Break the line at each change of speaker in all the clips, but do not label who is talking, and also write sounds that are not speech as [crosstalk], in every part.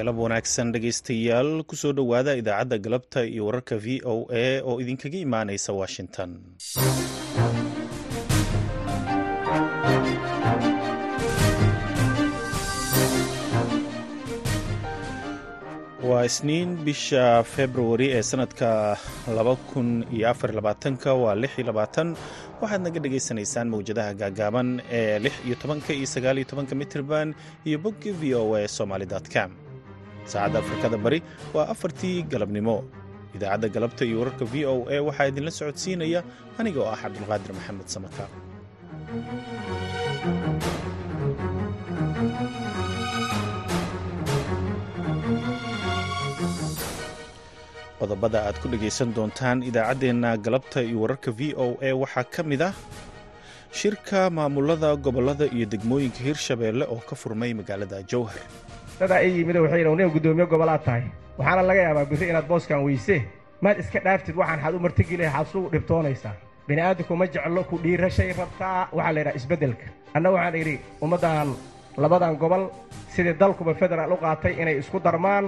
galab wanaagsan dhegaystayaal ku soo dhowaada idaacadda galabta iyo wararka v o a oo idinkaga imaanaysa washington. Waa isniin bisha februari ee sanadka waa waxaad naga dhagaysanaysaan mawjadaha gaagaaban ee mitrban iyo bogga v o a somalycom saacadda afrikada bari waa afartii galabnimo. Idaacadda galabta iyo wararka v o a waxaa idinla socodsiinaya aniga oo ah cabdulqaadir maxamed samaka qodobada aad ku dhegaysan doontaan idaacaddeenna galabta iyo wararka v o a waxaa ka mid ah shirka maamulada gobollada iyo degmooyinka hirshabeelle oo ka furmay magaalada jowhar
dadaa ii yimid waxay yidhi nin guddoomiye gobolaad tahay. Waxaana laga yaabaa birri inaad booskan weyse maad iska dhaaftid waxaan xad u martigilay xaad sugu dhibtoonaysaa. Bini'aadamku ma jeclo ku dhiirashay rabtaa waxaa la yidhaha isbeddelka. Anna waxaan idhi ummaddan labadan gobol sidii dalkuba federaal u qaatay inay isku darmaan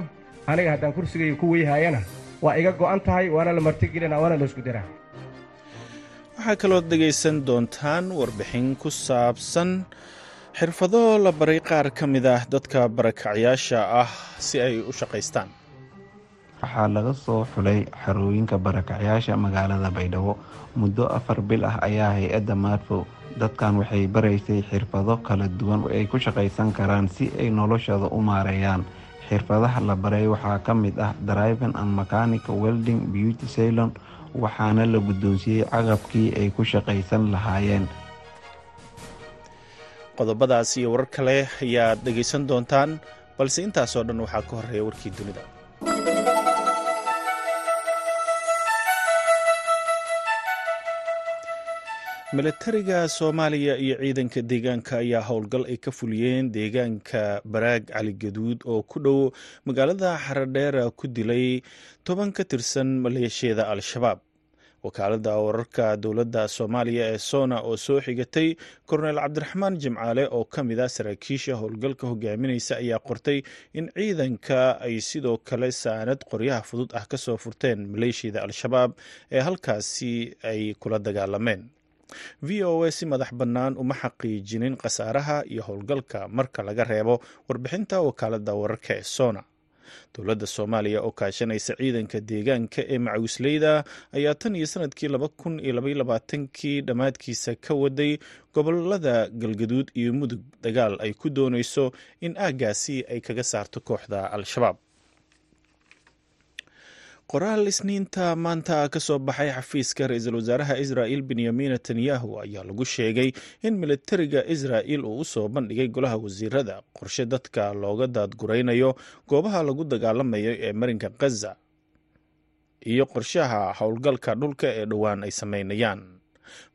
aniga haddaan kursigayga ku weyhaayana waa iga go'an tahay waana la martigelina waana la isku diraa
waxaa kalood dhegaysan doontaan warbixin ku saabsan xirfado la baray qaar ka mid ah dadka barakacyaasha ah si ay u shaqaystaan.
Waxaa laga soo xulay xarooyinka barakacyaasha magaalada baydhabo. Muddo afar bil ah ayaa hay'adda maadfow dadkan waxay baraysay xirfado kala duwan ay ku shaqaysan karaan si ay noloshooda u maareeyaan. Xirfadaha la baray waxaa ka mid ah driven and mechanical welding beauty saylon waxaana la guddoonsiiyey caqabkii ay ku shaqaysan lahaayeen
qodobadaas iyo warar kale ayaad dhegaysan doontaan balse intaasoo dhan waxaa ka horreeya warkii dunida. Milatariga soomaaliya iyo ciidanka deegaanka ayaa howlgal ay ka fuliyeen deegaanka baraag cali gaduud oo ku dhow magaalada xaradheera ku dilay toban ka tirsan maleeshiyada al-shabaab wakaaladda wararka dowladda soomaaliya ee sona oo soo xigatay korneyl cabdiraxmaan jimcaale oo ka mid ah saraakiisha howlgalka hogaaminaysa ayaa qortay in ciidanka ay sidoo kale saanad qoryaha fudud ah ka soo furteen maleeshiyada al-shabaab ee halkaasi ay kula dagaalameen. V o a si madax bannaan uma xaqiijinin khasaaraha iyo howlgalka marka laga reebo warbixinta wakaaladda wararka ee sona dowladda soomaaliya oo kaashanaysa ciidanka deegaanka ee macawisleyda ayaa tan iyo sannadkii laba kun labaatankii dhammaadkiisa ka waday gobollada galgaduud iyo mudug. Dagaal ay ku doonayso in aaggaasi ay kaga saarto kooxda al-shabaab qoraal isniinta maanta ka soo baxay xafiiska ra'iisul wasaaraha israa'il benyamin netanyahu ayaa lagu sheegay in militariga israa'il uu u soo bandhigay golaha wasiirada qorshe dadka looga daadguraynayo goobaha lagu dagaalamayo ee marinka khaza iyo qorshaha howlgalka dhulka ee dhowaan ay sameynayaan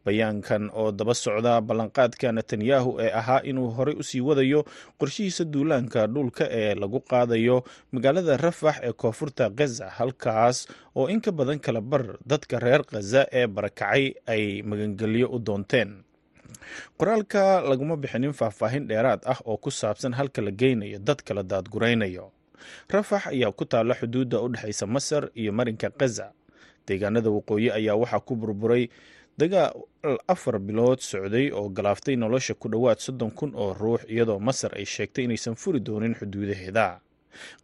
bayaankan oo daba socda ballanqaadka netanyahu ee ahaa inuu horey u sii wadayo qorshihiisa duulaanka dhulka ee lagu qaadayo magaalada rafax ee koonfurta khaza halkaas oo in ka badan kala bar dadka reer khaza ee barakacay ay magangelyo u doonteen. Qoraalka laguma bixinin faahfaahin dheeraad ah oo ku saabsan halka la geynayo dadka la daadguraynayo. Rafax ayaa ku taalla xuduudda u dhexaysa masar iyo marinka khaza deegaanada waqooyi ayaa waxaa ku burburay dagaal afar bilood socday oo galaaftay nolosha ku dhowaad soddon kun oo ruux iyadoo masar ay sheegtay inaysan furi doonin xuduudaheeda.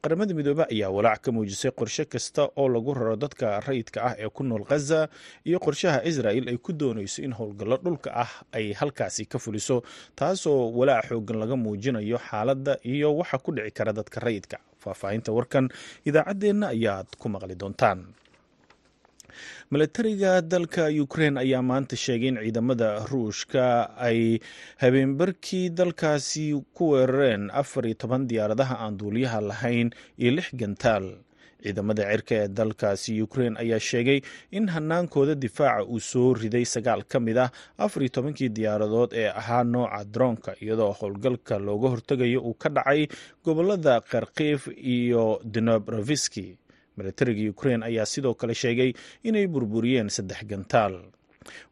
Qaramada midoobe ayaa walaac ka muujisay qorshe kasta oo lagu raro dadka rayidka ah ee ku nool khaza iyo qorshaha israa'il ay ku doonayso in howlgallo dhulka ah ay halkaasi ka fuliso taasoo walaac xoogan laga muujinayo xaaladda iyo waxa ku dhici kara dadka rayidka. Faahfaahinta warkan idaacaddeenna ayaad ku maqli doontaan milatariga dalka ukrein ayaa maanta sheegay in ciidamada ruushka ay habeenbarkii dalkaasi ku weerareen afar iyo toban diyaaradaha aan duuliyaha lahayn iyo lix gantaal. Ciidamada cirka ee dalkaasi ukrein ayaa sheegay in hanaankooda difaaca uu soo riday sagaal ka mid ah afar iyo tobankii diyaaradood ee ahaa nooca droonka iyadoo howlgalka looga hortegayo uu ka dhacay gobollada kharkiif iyo dnobroviski milatariga ukrein ayaa sidoo kale sheegay inay burburiyeen saddex gantaal.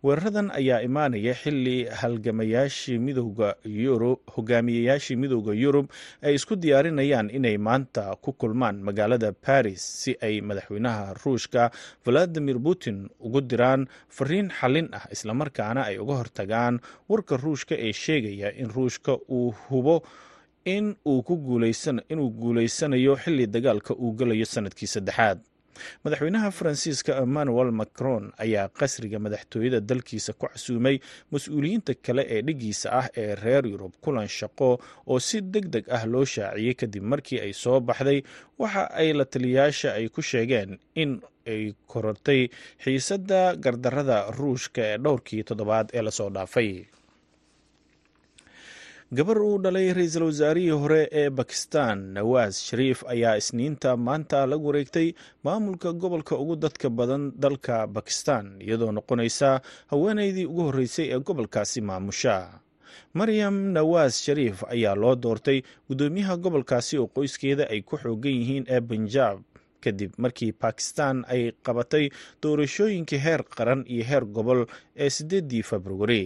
Weeraradan ayaa imaanaya xili halgamayaashii midowda yurub hogaamiyayaashii midowda yurub ay isku diyaarinayaan inay maanta ku kulmaan magaalada baris si ay madaxweynaha ruushka valadimir putin ugu diraan fariin xallin ah islamarkaana ay uga hortagaan warka ruushka ee sheegaya in ruushka uu hubo in inuu guulaysanayo xili dagaalka uu galayo sannadkii saddexaad. Madaxweynaha faransiiska emmanuel macron ayaa qasriga madaxtooyada dalkiisa ku casuumay mas'uuliyiinta kale ee dhigiisa ah ee reer yurub kulan shaqo oo si deg deg ah loo shaaciyey kadib markii ay soo baxday. Waxa ay la taliyayaasha ay ku sheegeen in ay korortay xiisadda gardarada ruushka ee dhowrkii toddobaad ee la soo dhaafay gabar uu dhalay ra'iisul wasaarihii hore ee bakistan nawaas shariif ayaa isniinta maanta lagu wareegtay maamulka gobolka ugu dadka badan dalka bakistan iyadoo noqonaysa haweeneydii ugu horreysay ee gobolkaasi maamusha. Maryam nawaas shariif ayaa loo doortay guddoomiyaha gobolkaasi oo qoyskeeda ay ku xoogan yihiin ee banjaab kadib markii bakistan ay qabatay doorashooyinkii heer qaran iyo heer gobol ee sideedii februari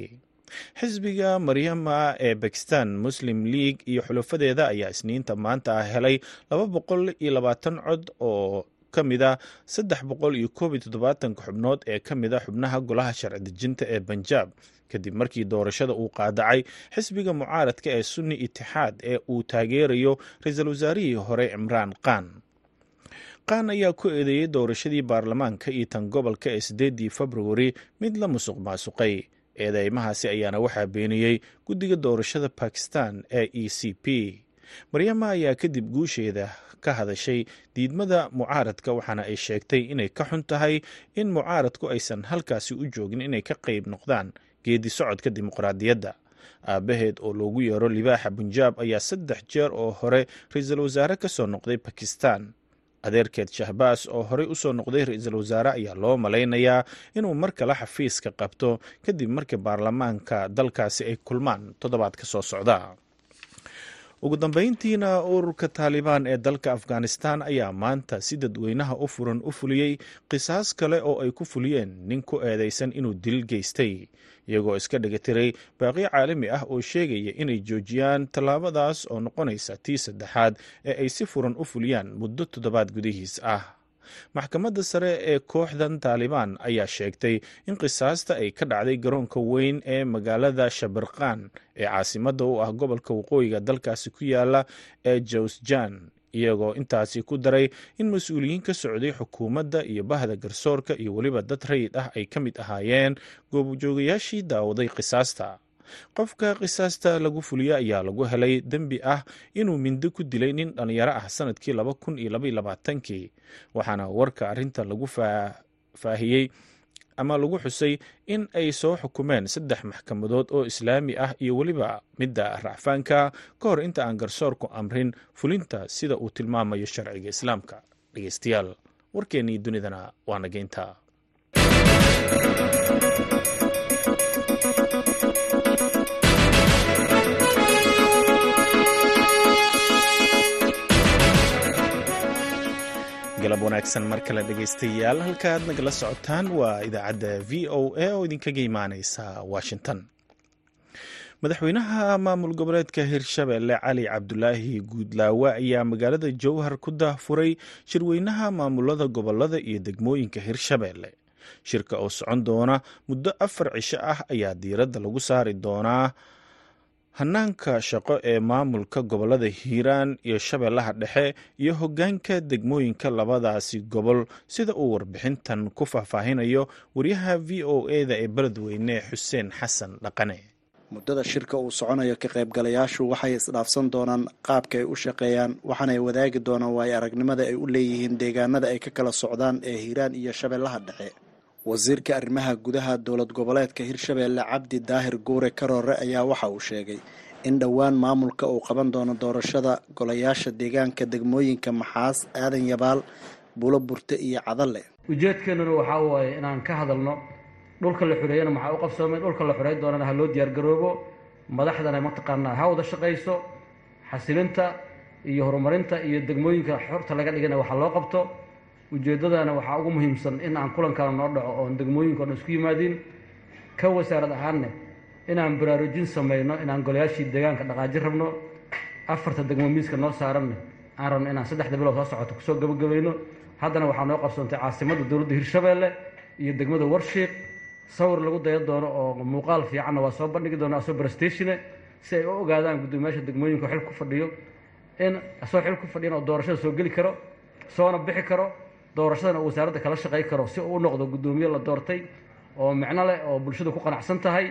xisbiga maryama ee bakistan muslim league iyo xulafadeeda ayaa isniinta maanta helay laba boqol iyo labaatan cod oo ka mida saddex boqol iyo koob iyo toddobaatanka xubnood ee ka mida xubnaha golaha sharci dejinta ee banjaab kadib markii doorashada uu qaadacay xisbiga mucaaradka ee sunni itixaad ee uu taageerayo ra'iisul wasaarihii hore cimraan khan. Qaan ayaa ku eedeeyey doorashadii baarlamaanka iyo tan gobolka ee sideedii februari mid la musuq maasuqay eedeymahaasi ayaana waxaa beeniyey guddiga doorashada bakistan ee e c p. Maryama ayaa kadib guusheeda ka hadashay diidmada mucaaradka waxaana ay sheegtay inay ka xun tahay in mucaaradku aysan halkaasi u joogin inay ka qayb noqdaan geedi socodka dimuqraadiyadda. Aabbaheed oo loogu yeero libaaxa bunjaab ayaa saddex jeer oo hore ra'iisul wasaare ka soo noqday bakistan adeerkeed shahbaas oo horey u soo noqday ra'iisul wasaare ayaa loo malaynayaa inuu mar kale xafiiska qabto kadib markii baarlamaanka dalkaasi ay kulmaan. Toddobaad ka soo socda ugu dambeyntiina ururka taalibaan ee dalka afghanistan ayaa maanta si dadweynaha u furan u fuliyey qisaas kale oo ay ku fuliyeen nin ku eedeysan inuu dil geystay. Iyagoo iska dhigatiray baaqi caalami ah oo sheegaya inay joojiyaan tallaabadaas oo noqonaysa tii saddexaad ee ay si furan u fuliyaan muddo toddobaad gudihiis ah maxkamadda sare ee kooxdan taalibaan ayaa sheegtay in qisaasta ay ka dhacday garoonka weyn ee magaalada shabirqaan ee caasimadda u ah gobolka waqooyiga dalkaasi ku yaalla ee jawsjan iyagoo intaasi ku daray in mas'uuliyiin ka socday xukuumadda iyo bahda garsoorka iyo weliba dad rayid ah ay ka mid ahaayeen. Goobjoogayaashii daawaday qisaasta qofka qisaasta lagu fuliya ayaa lagu helay dembi ah inuu mindo ku dilay nin dhallinyaro ah sannadkii laba kun iyo labaiyo labaatankii waxaana warka arrinta lagu faahiyey ama lagu xusay in ay soo xukumeen saddex maxkamadood oo islaami ah iyo weliba midda racfaanka ka hor inta aan garsoorku amrin fulinta sida uu tilmaamayo sharciga islaamka. Dhegeystayaal warkeennii dunidana waa nageynta galab wanaagsan mar kale dhegaystayaal halka aad nagala socotaan waa idaacadda v o a oo idinkaga imaaneysa washington. Madaxweynaha maamul goboleedka hirshabelle cali cabdulaahi guudlaawe ayaa magaalada jowhar ku daahfuray shirweynaha maamulada gobollada iyo degmooyinka hirshabelle. Shirka oo socon doona muddo afar cisho ah ayaa diiradda lagu saari doonaa hanaanka shaqo ee maamulka gobollada hiiraan iyo shabeellaha dhexe iyo hoggaanka degmooyinka labadaasi gobol sida uu warbixintan ku faahfaahinayo wariyaha v o e da ee beledweyne xuseen xasan dhaqane.
Muddada shirka uu soconayo ka qaybgalayaashu waxay isdhaafsan doonaan qaabka ay u shaqeeyaan waxaanay wadaagi doonaan waayo aragnimada ay u leeyihiin deegaanada ay ka kala socdaan ee hiiraan iyo shabeellaha dhexe wasiirka arrimaha gudaha dowlad goboleedka hirshabeelle cabdi daahir guure karoore ayaa waxa uu sheegay in dhowaan maamulka uu qaban doono doorashada golayaasha deegaanka degmooyinka maxaas aadan yabaal bulo burte iyo cadalle.
Ujeedkeennuna waxaa waaye inaan ka hadalno dhulka la xureeyana maxaa u qabsoomay dhulka la xureyn doonana ha loo diyaargaroobo madaxdana mataqaanaa ha wada shaqayso xasilinta iyo horumarinta iyo degmooyinka xorta laga dhigana waxa loo qabto ujeeddadana waxaa ugu muhiimsan in aan kulankaana noo dhaco oon degmooyinka o dhan isku yimaadiin ka wasaarad ahaanne inaan baraarujin samayno inaan golayaashii deegaanka dhaqaajin rabno afarta degmo miiska noo saaranne aan rabno inaan saddexda bilood soo socoto ku soo gabagabayno. Haddana waxaa noo qabsoontay caasimadda dowladda hirshabeelle iyo degmada warshiiq sawir lagu daya doono oo muuqaal fiicanna waa soo bandhigi doona asoo barastatione si ay u ogaadaan guddoomiyaasha degmooyinka xil ku fadhiyo in asoo xil ku fadhiyan oo doorashada soo geli karo soona bixi karo doorashadana uu wasaaradda kala shaqay karo si uu noqdo guddoomiye la doortay oo micno leh oo bulshadu ku qanacsan tahay.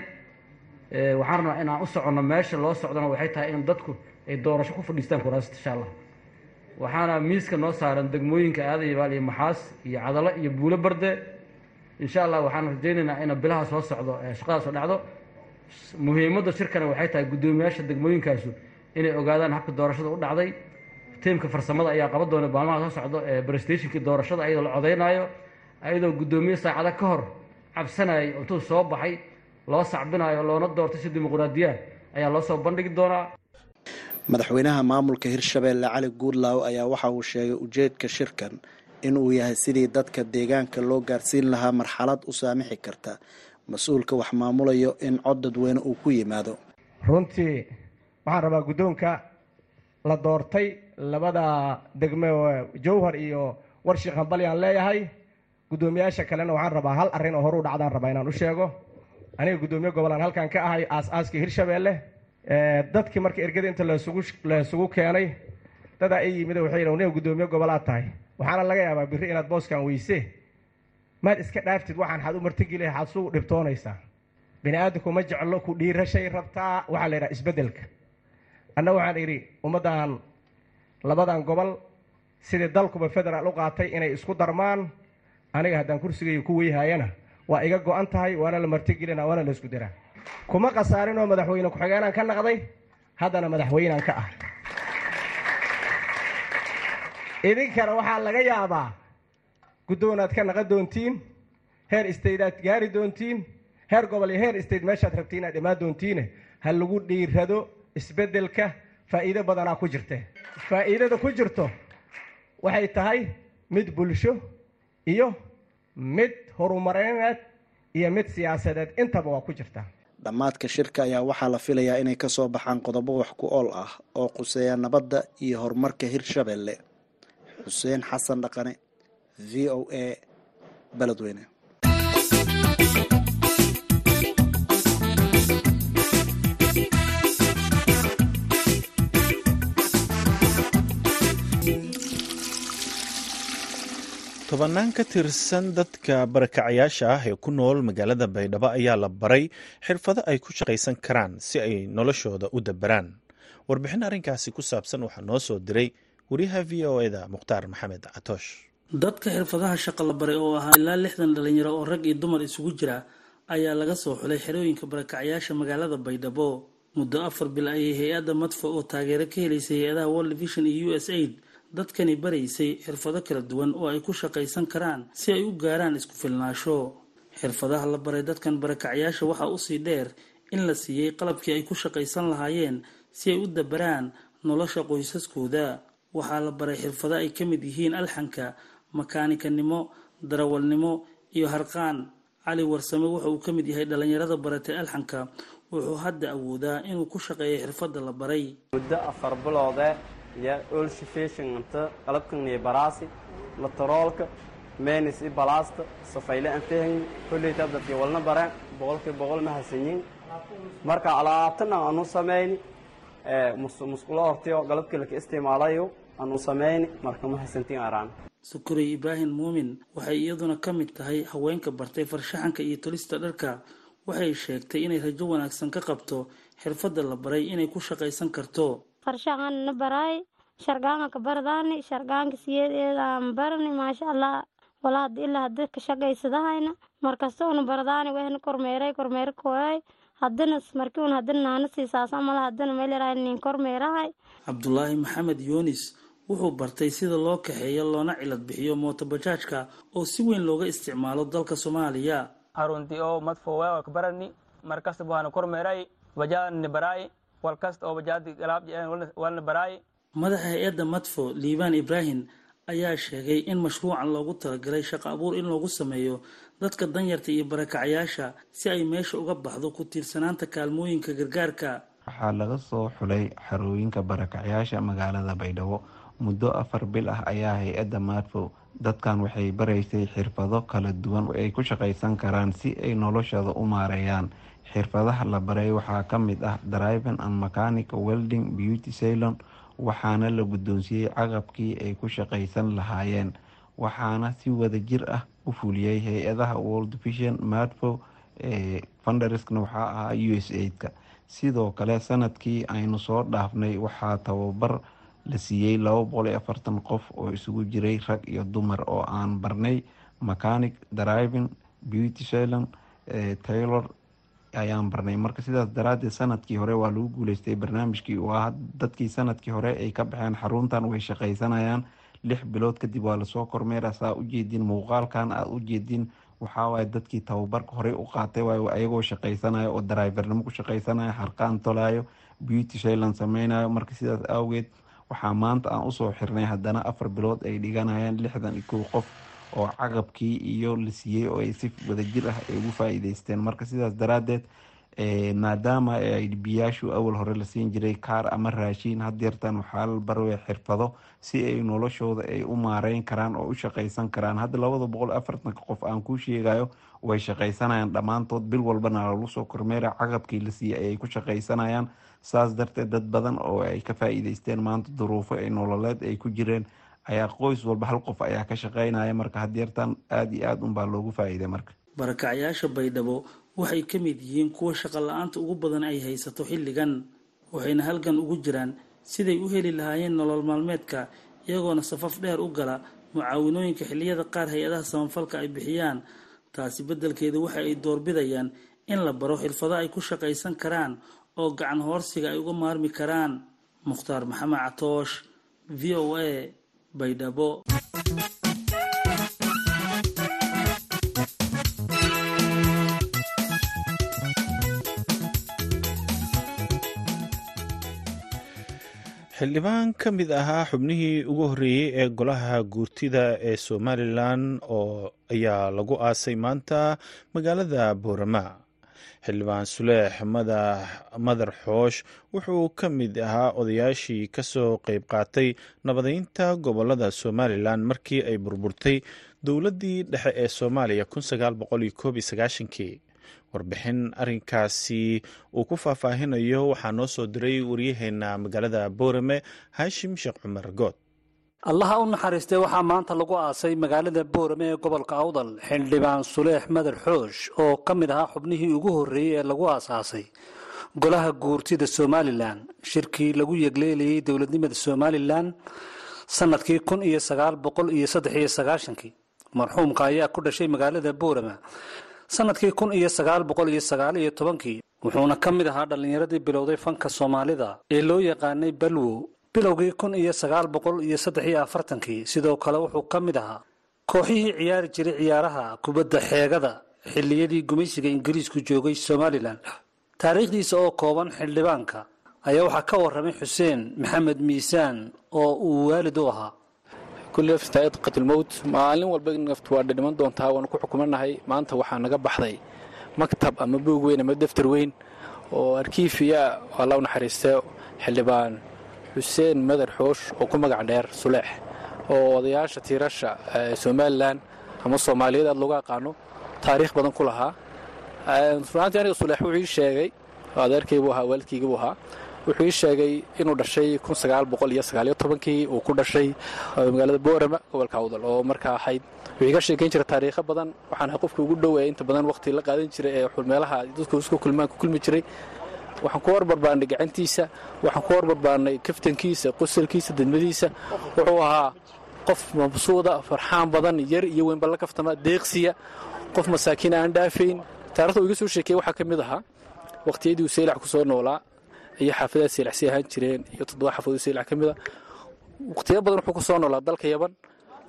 Waxaan rabnaa inaan u soconno meesha loo socdona waxay tahay in dadku ay doorasho ku fadhiistaan kuraasta insha allah waxaana miiska noo saaran degmooyinka aadayabaal iyo maxaas iyo cadalo iyo buulo barde. Insha allah waxaan rajaynaynaa ina bilaha soo socdo shaqadaas oo dhacdo. Muhiimadda shirkana waxay tahay guddoomiyaasha degmooyinkaasu inay ogaadaan habka doorashada u dhacday tiimka farsamada ayaa qaban doona maalmaha soo socdo ee brestationkii doorashada ayadoo la codaynaayo ayadoo guddoomiye saacado ka hor cabsanayay intuu soo baxay loo sacbinayo loona doortay si dimuqraadiya ayaa loo soo bandhigi doonaa.
Madaxweynaha maamulka hirshabeelle cali guudlaaw ayaa waxa uu sheegay ujeedka shirkan in uu yahay sidii dadka deegaanka loo gaarsiin lahaa marxalad u saamixi karta mas'uulka wax maamulayo in cod dadweyne uu ku yimaado.
Runtii waxaan rabaa guddoonka la doortay labada degme jowhar iyo warshiik hambali leeyahay. Guddoomiyaasha kalena waxaan rabaa hal arrin oo horu dhacdaan rabaa inaan u sheego. Aniga guddoomiye gobolaan halkan ka ahay aas-aaskii hirshabeelle dadkii marka ergada inta lasugu keenay dadaa i yimid waxay yidhi niga guddoomiye gobolaad tahay. Waxaana laga yaabaa birri inaad booskan weyse maad iska dhaaftid waxaan xaad u martigeli xaad suu dhibtoonaysaa bini aadamku ma jeclo ku dhiirashay rabtaa? Waxaa la yidhaha isbeddelka. Anna waxaan idhi ummaddan labadan gobol sidii dalkuba federaal u qaatay inay isku darmaan aniga haddaan kursigayga ku weyhaayana waa iga go-an tahay waana la martigelina waana la isku diraa kuma khasaarinoo madaxweyne ku-xigeenaan ka naqday? Haddana madaxweynaan ka ah. Idinkana waxaa laga yaabaa guddoonaad ka naqan doontiin heer staydaad gaari doontiin heer gobol iyo heer state meeshaad rabtiin inaad imaan doontiine ha lagu dhiirado isbeddelka faa'iido badanaa ku jirte. Faa'iidada ku jirto waxay tahay mid bulsho iyo mid horumareed iyo mid siyaasadeed. Intaba waa ku jirtaa
dhammaadka shirka ayaa waxaa la filayaa inay ka soo baxaan qodobo wax ku ool ah oo quseeya nabadda iyo horumarka hirshabeelle xuseen xasan dhaqane v o a beledweyne
tobannaan ka tirsan dadka barakacayaasha ah ee ku nool magaalada baydhabo ayaa la baray xirfado ay ku shaqaysan karaan si ay noloshooda u dabaraan. Warbixin arrinkaasi ku saabsan waxaa noo soo diray wariyaha v o eda mukhtaar maxamed catoosh
dadka xirfadaha shaqa la baray oo ahaa ilaa lixdan dhalinyaro oo rag iyo dumar isugu jira ayaa laga soo xulay xerooyinka barakacyaasha magaalada baydhabo. Muddo afar bil ayay hay'adda madfa oo taageero ka helaysay hay'adaha world vision iyo u s aid dadkani baraysay xirfado kala duwan oo ay ku shaqaysan karaan si ay u gaaraan isku filnaasho. Xirfadaha la baray dadkan barakacyaasha waxaa u sii dheer in la siiyey qalabkii ay ku shaqaysan lahaayeen si ay u dabaraan nolosha qoysaskooda. Waxaa la baray xirfado ay ka mid yihiin alxanka makaanikanimo darawalnimo iyo harqaan. Cali warsame waxa uu ka mid yahay dhalinyarada baratay alxanka. Wuxuu hadda awoodaa inuu ku shaqeeyo xirfadda la baray.
Muddo afar biloode iyo olshifeshinta qalabkaniyo baraasi lataroolka menis i balaasta safayle aan fahmin kolleyta dadkii walna bareen boqolkii boqol ma hasanyin marka alaabtana aanu samayni musqulo hortiyo galabkii laka isticmaalayo aanu samayni marka ma hasantiin araan.
Sukurey ibraahim muumin waxay iyaduna ka mid tahay haweenka bartay farshaxanka iyo tolista dharka. Waxay sheegtay inay rajo wanaagsan ka qabto xirfadda la baray inay ku shaqaysan karto
farshaxan na baraay shargaanka ka bardaani shargaanka siyeedeedaan barani maasha allah walaa hada ilaa hada ka shaqaysadahayna markasta una bardaani wehna kormeeray kormeera kooyay hadana markii un hadana naana siisaas amala hadana meelerahay nin kormeerahay.
Cabdulaahi maxamed yunis wuxuu bartay sida loo kaxeeyo loona cilad bixiyo mootobajaajka oo si weyn looga isticmaalo dalka soomaaliya.
Arunti oo madfowe oo kabarani markasta buhana kormeeray bajaadni baraay walkasta oo bajaadi galaab walna baraay
madaxa hay'adda madfo liibaan ibraahim ayaa sheegay in mashruucan loogu talagalay shaqo abuur in loogu sameeyo dadka danyarta iyo barakacyaasha si ay meesha uga baxdo ku tiirsanaanta kaalmooyinka gargaarka.
Waxaa laga soo xulay xarooyinka barakacyaasha magaalada baydhabo. Muddo afar bil ah ayaa hay'adda maadfow dadkan waxay baraysay xirfado kala duwan ay ku shaqaysan karaan si ay noloshooda u maareeyaan xirfadaha la baray waxaa ka mid ah driving and mechanic welding beauty ceylon waxaana la guddoonsiiyey caqabkii ay ku shaqaysan lahaayeen waxaana si wada jir ah u fuliyey hay'adaha world vision madfow funderskna waxaa ahaa u s aidka sidoo kale sannadkii aynu soo dhaafnay waxaa tababar la siiyey laba boqol iyo afartan qof oo isugu jiray rag iyo dumar oo aan barnay mechanic driving beauty ceylon taylor ayaan barnay marka sidaas daraadeed sannadkii hore waa lagu guuleystay barnaamijkii waa dadkii sannadkii hore ay ka baxeen xaruntan way shaqaysanayaan. Lix bilood kadib waa la soo kormeera saa ujeedin muuqaalkan aad ujeedin waxaawaay dadkii tababarka horey u qaatay waay ayagoo shaqaysanayo oo darivernimo ku shaqaysanayo harqaan tolayo beauty shayland sameynayo marka sidaas awgeed waxaa maanta aan u soo xirnay haddana afar bilood ay dhiganayaan lixdan iyo kow qof oo caqabkii iyo la siiyey oo ay si wadajir ah ay ugu faa-iideysteen marka sidaas daraadeed maadaama biyaashu awal hore la siin jiray kaar ama raashiin hadeertan waxaa la barway xirfado si ay noloshooda ay u maareyn karaan oo u shaqaysan karaan. Hadda labada boqol afartanka qof aan kuu sheegayo way shaqaysanayaan. Dhammaantood bil walbana lagu soo kormeera caqabkii la siiyey ayay ku shaqaysanayaan. Saas darteed dad badan oo ay ka faa-iideysteen maanta duruufo ay nololeed ay ku jireen ayaa qoys walba hal qof ayaa ka shaqeynaya marka hadeertan aada iyo aada unbaa loogu faa-iiday marka.
Barakacyaasha baydhabo waxay ka mid yihiin kuwa shaqo la'aanta ugu badan ay haysato xilligan waxayna halgan ugu jiraan siday u heli lahaayeen nolol maalmeedka iyagoona safaf dheer u gala mucaawinooyinka xilliyada qaar hay'adaha samafalka ay bixiyaan. Taasi beddelkeeda waxa ay doorbidayaan in la baro xirfado ay ku shaqaysan karaan oo gacan hoorsiga ay uga maarmi karaan. Mukhtaar maxamed catoosh v o a baydhabo
xildhibaan ka mid ahaa xubnihii ugu horreeyey ee golaha guurtida ee somalilan oo ayaa lagu aasay maanta magaalada boorama xildhibaan suleex madar xoosh wuxuu ka mid ahaa odayaashii ka soo qeyb qaatay nabadeynta gobollada somalilan markii ay burburtay dowladdii dhexe ee soomaaliya kii warbixin arinkaasi uu ku faahfaahinayo waxaa noo soo diray waryaheena magaalada boorame haashim sheekh cumar good
allaha u naxariistay waxaa maanta lagu aasay magaalada boorame ee gobolka awdal xildhibaan suleex madar xoosh oo ka mid ahaa xubnihii ugu horreeyey ee lagu aasaasay. Golaha guurtida somalilan shirkii lagu yegleelayay dowladnimada somalilan sannadkii kun iyo sagaal boqol iyo saddex iyo sagaashankii. Marxuumka ayaa ku dhashay magaalada boorama sannadkii kun iyo sagaal boqol iyo sagaal iyo tobankii wuxuuna ka mid ahaa dhallinyaradii bilowday fanka soomaalida ee loo yaqaanay balwo bilowgii kun iyo sagaal boqol iyo saddex iyo afartankii sidoo kale wuxuu ka mid ahaa kooxihii ciyaari jiray ciyaaraha kubadda xeegada xilliyadii gumaysiga ingiriisku joogay somalilan taariikhdiisa oo kooban xildhibaanka ayaa waxaa ka warramay xuseen maxamed miisaan oo uu waalid u ahaa.
Qatlmowt maalin walba naftu waa dhiman doontaa waanu ku xukumanahay maanta waxaa naga baxday maktab ama buug weyn ama daftar weyn oo arkiifiya alla u naxariistay xildhibaan xuseen madar xoosh oo ku magac dheer suleex oo odayaasha tiirasha somalilan ama soomaaliyeed aad looga aqaano taariikh badan ku lahaa. Runaantii aniga suleex wuxuu ii sheegay adeerkaybuu ahaa waalidkaygibuu ahaa. Wuxuu ii sheegay inuu dhashay tobankii uu ku dhashay magaalada boorama gobolka awdal oo markaa ahayd. Wuxuu iga sheekeyn jiray taariikho badan waxaan qofka ugu dhow ee inta badan waqti la qaadan jiray ee meelaha dadku isku kulmaan ku kulmi jiray waxaan ku warbarbaarnay gacantiisa waxaan ku warbarbaarnay kaftankiisa qosalkiisa dadmadiisa wuxuu ahaa qof mabsuuda farxaan badan yar iyo weynba la kaftama deeqsiya. Qof masaakiin aan dhaafayn taarikhda uu iga soo sheekeyey waxaa ka mid ahaa waqtiyadii uu saylac ku noolaa iyo xaafadaha seylacsi ahaan jireen iyo toddoba xaafadood seylac ka mid a waqtiyo badan wuxuu ku noolaa dalka yaban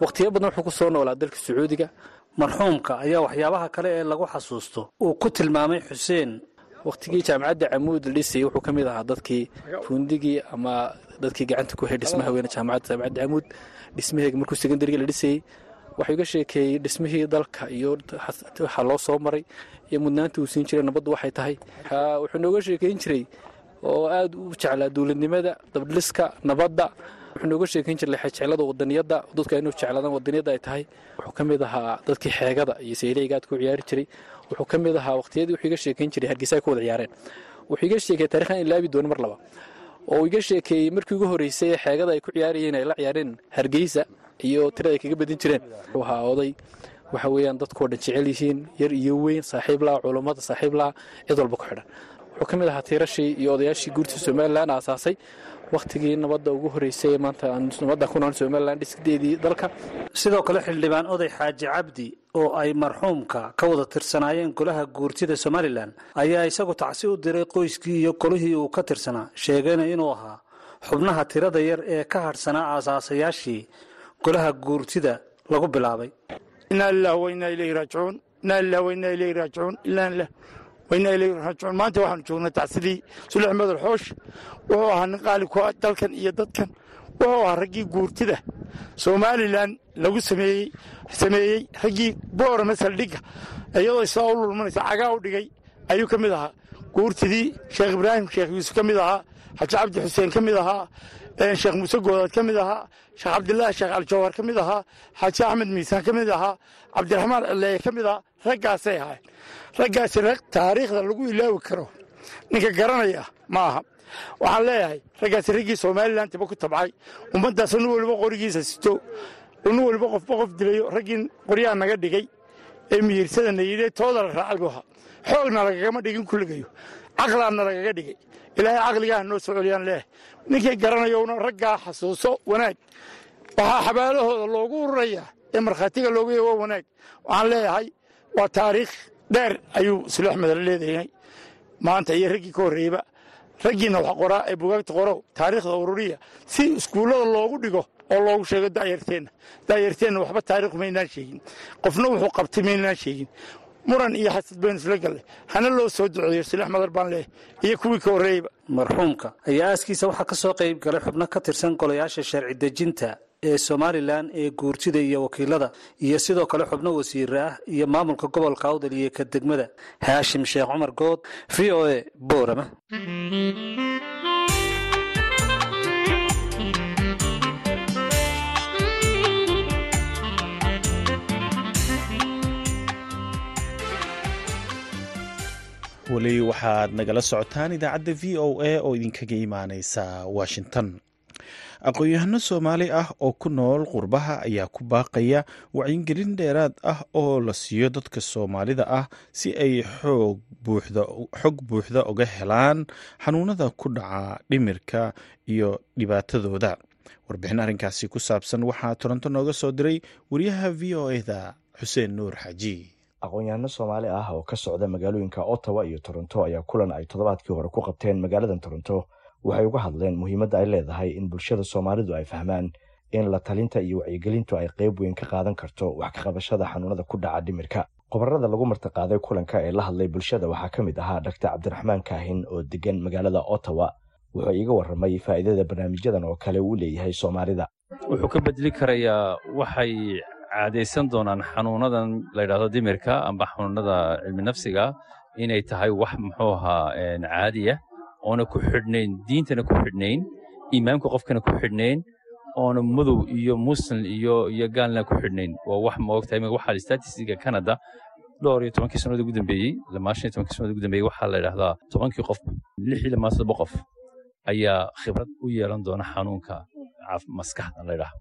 waqtiyo badan wuxuu ku noolaa dalka sacuudiga.
Marxuumka ayaa waxyaabaha kale ee lagu xasuusto. Uu ku tilmaamay xuseen
waqtigii jaamacadda camuud dhisayay wuxuu ka mid ahaa dadkii fundigii ama dadkii gacanta ku hay dhismaha weyne jaamacadda jaamacadda camuud. Dhismaheega markuu secondaryga la dhisayey waxuu iga sheekeeyey dhismihii dalka iyo waxa loo soo maray iyo mudnaanta uu siin jiray nabaddu waxay tahay. Wuxuu nooga sheekeyn jiray oo aad u jeclaa dowladnimada dabdhiska nabadda. Wuxuu nooga sheekeyn jiray lexejeclada wadaniyadda dadka inuu jeclaadaan wadaniyadda ay tahay. Wuxuu ka mid ahaa dadkii xeegada iyo sayleyga aad ku ciyaari jiray wuxuu ka mid ahaa waqtiyadii wuxuu iga sheekeyn jiray hargeysa ay ku wada ciyaareen. Wuxuu iga sheekeeyey taarikhdan ilaabi doono mar laba oo iga sheekeeyey markii ugu horreysay ee xeegada ay ku ciyaarayeen ay la ciyaareen hargeysa iyo tirada ay kaga badin jireen. Wuxuu ahaa oday waxa weeyaan dadkoo dhan jecel yihiin yar iyo weyn saaxiib laa culummada saaxiib laa cid walba ku xidhan. Wuxuu ka mid ahaa tiirashii iyo odayaashii guurta somalilan aasaasay wakhtigii nabadda ugu horreysay maanta nabadda ku nool somalilan dhisdeedii dalka.
Sidoo kale xildhibaan oday xaaji cabdi oo ay marxuumka ka wada tirsanaayeen golaha guurtida somalilan ayaa isagu tacsi u diray qoyskii iyo golihii uu ka tirsanaa sheegayna inuu ahaa xubnaha tirada yar ee ka hadhsanaa aasaasayaashii golaha guurtida lagu bilaabay.
Inaa lilah wainaa ilayhi raajicuun inaa lilah wainaa ilayhi raajicuun ilaa lilah wainaa raajicuun maanta waxaanu joognaa tacsidii sulix madal xoosh wuxuu ahaa nin qaali ku ah dalkan iyo dadkan wuxuu ahaa raggii guurtida somalilan lagu sameeyey raggii boorama saldhigga iyadoo sidaa u lulmanaysa cagaa u dhigay ayuu ka mid ahaa guurtidii sheekh ibraahim sheekh yuusuf ka mid ahaa xaji cabdi xuseen ka mid ahaa sheekh muuse goodaad ka mid ahaa sheekh cabdilaahi sheekh aljawhar ka mid ahaa xaaji axmed miisaan ka mid ahaa cabdiraxmaan cileeye ka mid ahaa raggaasay ahayn raggaasi rag taariikhda lagu ilaawi karo ninka garanaya ma aha. Waxaan leeyahay raggaasi raggii somalilan tiba ku tabcay ummaddaas nin weliba qorigiisa sito nin weliba qofba qof dilayo raggii qoryaha naga dhigay ee mihiirsadana yidhi tooda la raacay buu ahaa xoogna lagagama dhigin kulligayo caqlaanna lagaga dhigay ilaahay caqligaha noo soo celiyaan leeyahay ninkii garanayowna raggaa xasuuso wanaag. Waxaa xabaalahooda loogu ururayaa ee markhaatiga loogu yahay waa wanaag. Waxaan leeyahay waa taariikh dheer ayuu sulux madal leedahay. Maanta iyo raggii ka horreeyba raggiina wax qoraa ee bugaagta qorow taariikhda ururiya si iskuullada loogu dhigo oo loogu sheego da'yarteenna da'yarteenna waxba taariikh maynaan sheegin. Qofna wuxuu qabtay maynaan sheegin muran iyo xasad baynu isla galle hana loo soo duceeyo silix madar baan leeh iyo kuwii ka horreeyba
marxuumka ayaa aaskiisa waxaa ka soo qayb galay xubno ka tirsan golayaasha sharci dejinta ee somalilan ee guurtida iyo wakiilada iyo sidoo kale xubno wasiire ah iyo maamulka gobolka awdal iyo ka degmada. Haashim sheekh cumar good v o a boorama
weli waxaad nagala socotaan idaacadda v o a oo idinkaga imaaneysa washington. Aqoon-yahano soomaali ah oo ku nool qurbaha ayaa ku baaqaya wacyigelin dheeraad ah oo la siiyo dadka soomaalida ah si ay xog buuxda uga helaan xanuunada ku dhaca dhimirka iyo dhibaatadooda. Warbixin arrinkaasi ku saabsan waxaa toronto nooga soo diray wariyaha v o eda xuseen nuur xaaji
aqoon-yahano soomaali ah oo ka socda magaalooyinka ottawa iyo toronto ayaa kulan ay toddobaadkii hore ku qabteen magaaladan toronto. Waxay uga hadleen muhiimadda ay leedahay in bulshada soomaalidu ay fahmaan in la talinta iyo wacyigelintu ay qayb weyn ka qaadan karto wax ka qabashada xanuunada ku dhaca dhimirka. Qobarada lagu martiqaaday kulanka ee la hadlay bulshada waxaa ka mid ahaa dhaktar cabdiraxmaan kaahin oo degan magaalada ottawa. Wuxuu iiga warramay faa'iidada barnaamijyadan oo kale uu leeyahay soomaalida.
Wuxuu ka bedeli karayaa waxay caadaysan doonaan xanuunadan layidhahdo dimirka amba xanuunada cilmi nafsiga inay tahay wax muxuu ahaa caadiya oona ku xidhnayn diintana ku xidhnayn iimaamka qofkana ku xidhnayn oona madow iyo muslim iyo iyo gaalna ku xidhnayn. Waa wax ma ogtahay waxaa statistiga canada dhowr iyo tobankii sannadood ugu dambeeyey lamaa shan iyo tobankii sannadood ugu dambeeyey waxaa la yidhahdaa tobankii qof lix iyo lamaa toddoba qof ayaa khibrad u yeelan doona xanuunka maskaxda la yidhaahdo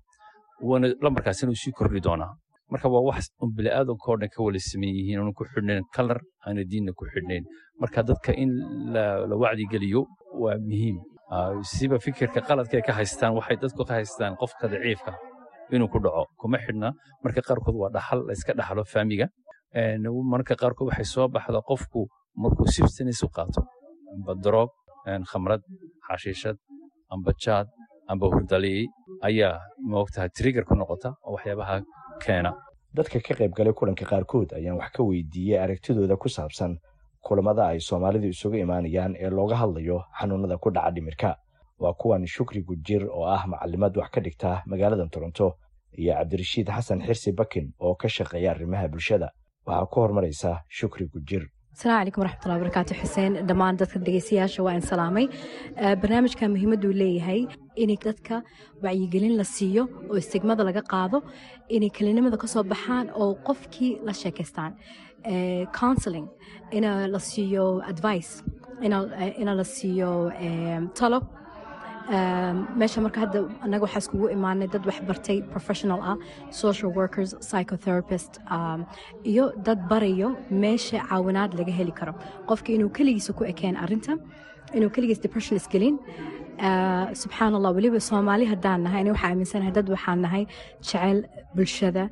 waana lambarkaasina uu sii kordhi doonaa. Marka waa wax bini'aadanka oo dhan ka wala saman yihiin oona ku xidhnayn kalar aana diinna ku xidhnayn. Marka dadka in la wacdigeliyo waa muhiim. Siba fikirka qaladka ay ka haystaan waxay dadku ka haystaan qofka daciifka inuu ku dhaco kuma xidhna. Marka qaarkood waa dhaxal layska dhaxlo faamiga. Marka qaarkood waxay soo baxda qofku markuu sibstanis u qaato. Amba droog khamrad xashiishad amba jaad amba hurdaliyey ayaa maogtahay trigger ku noqota oo waxyaabaha keena.
Dadka ka qayb galay kulanka qaarkood ayaan wax ka weydiiyey aragtidooda ku saabsan kulamada ay soomaalidu isugu imaanayaan ee looga hadlayo xanuunada ku dhaca dhimirka. Waa kuwan shukri gujir oo ah macalimad wax ka dhigta magaaladan toronto iyo cabdirashiid xasan xirsi bakin oo ka shaqeeya arrimaha bulshada. Waxaa ku hormaraysa shukri gujir.
Asalaamu calaykum waraxmatullahi wabarakaatu xuseen. Dhammaan dadka dhegeystayaasha waa in salaamay. Barnaamijka muhiimaduu leeyahay in dadka wacyigelin la siiyo oo istigmada laga qaado inay kelinimada ka soo baxaan oo qofkii la sheekaystaan counseling ina la siiyo advice ina la siiyo talo. Meesha marka hadda annaga waxaa iskugu imaanay dad wax bartay professional ah social workers psychotherapist iyo dad barayo meesha caawinaad laga heli karo. Qofka inuu keligiisa ku ekeen arinta inuu keligiis depression isgelin. Subxaan allah weliba soomaali haddaan nahay ani waxaa aaminsanahay dad waxaan nahay jecel bulshada.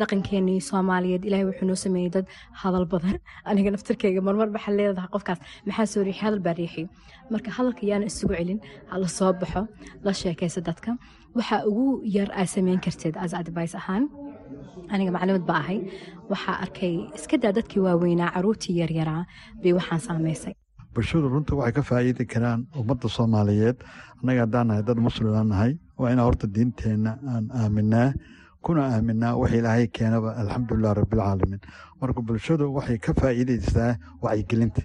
Dhaqankeenii soomaaliyeed ilaahay wuxuu noo sameeyey dad hadal badan. [laughs] Aniga naftarkeyga marmar waxaa leedahay qofkaas. Maxaa soo riixi? Hadal baa riixi. Marka hadalka yaana isugu celin hala soo baxo la sheekaysa dadka. Waxaa ugu yar aa sameyn karteed as advice ahaan aniga maclimad ba ahay waxaa arkay iska daa dadkii waaweynaa caruurtii yaryaraa bay waxaan saamaysay
bulshadu runta waxay ka faa'iidi karaan ummadda soomaaliyeed. Annaga haddaan nahay dad muslimaan nahay waa inaan horta diinteenna aan aaminaa kuna aaminaa wax ilaahay keenaba alxamdulilah rabbilcaalamiin marka bulshadu waxay ka faa'iidaysaa wacyigelinta.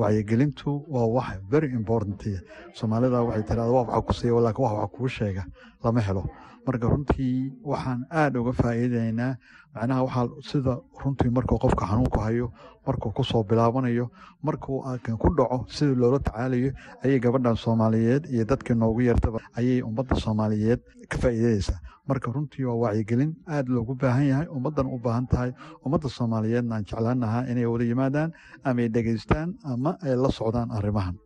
Wacyigelintu waa wax very important. Soomaalida waxay tirahda waa waxa ku siiya wax wax kuu sheega lama helo. Marka runtii waxaan aad uga faa'iidaynaa macnaha waxaa sida runtii markuu qofka xanuunku hayo markuu ku soo bilaabanayo markuu kan ku dhaco sidii loola tacaalayo ayay gabadhan soomaaliyeed iyo dadkii noogu yartaba ayay ummadda soomaaliyeed ka faa'iidaysaa marka runtii waa wacyigelin aad loogu baahan yahay ummaddan u baahan tahay ummadda soomaaliyeedna aan jeclaan lahaa inay wada yimaadaan ama ay dhegaystaan ama ay la socdaan arrimahan.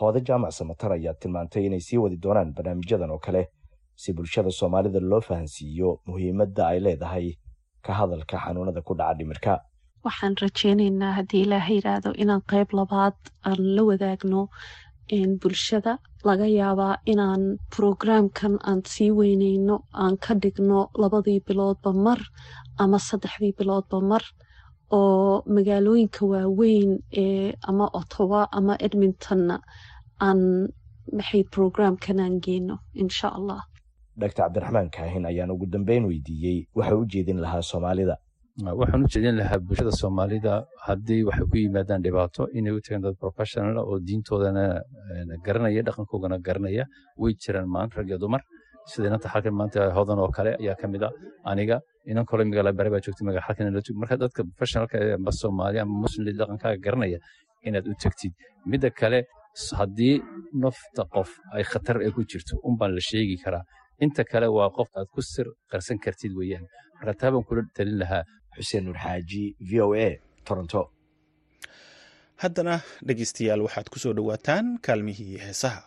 Hoode jaamac samatar ayaa tilmaantay inay sii wadi doonaan barnaamijyadan oo kale si bulshada soomaalida loo fahansiiyo muhiimadda ay leedahay ka hadalka xanuunada ku dhaca dhimirka
waxaan rajeynaynaa haddii ilaaha yidhaahdo inaan qayb labaad aan la wadaagno bulshada laga yaabaa inaan brograamkan aan sii weyneyno aan ka dhigno labadii biloodba mar ama saddexdii biloodba mar oo magaalooyinka waaweyn ee ama ottawa ama edmontonna aan maxay brograamkan aan geyno insha allah.
Dr cabdiraxmaan kaahin ayaan ugu dambeyn weydiiyey waxa u jeedin lahaa soomaalida
waxaan u jeedin lahaa bulshada soomaalida haddii waxay ku yimaadaan dhibaato inay u tagaan dad professional oo diintoodana garanaya dhaqankoogana garanaya way jiraan maanta rag iyo dumar sida inanta maanta hodan oo kale ayaa ka mid a aniga inan kale magaala bare baa joogtay magaala halkan la joog. Marka dadka professionalka amba soomaali ama muslim dhaqankaaga garanaya inaad u tagtid. Midda kale haddii nafta qof ay khatar ay ku jirto unbaan la sheegi karaa. Inta kale waa qof aad ku sir qarsan kartid weeyaan. Marka taa baan kula talin lahaa
xuseen nur xaaji v o a toronto.
Haddana dhegeystayaal waxaad ku soo dhowaataan kaalmihii heesaha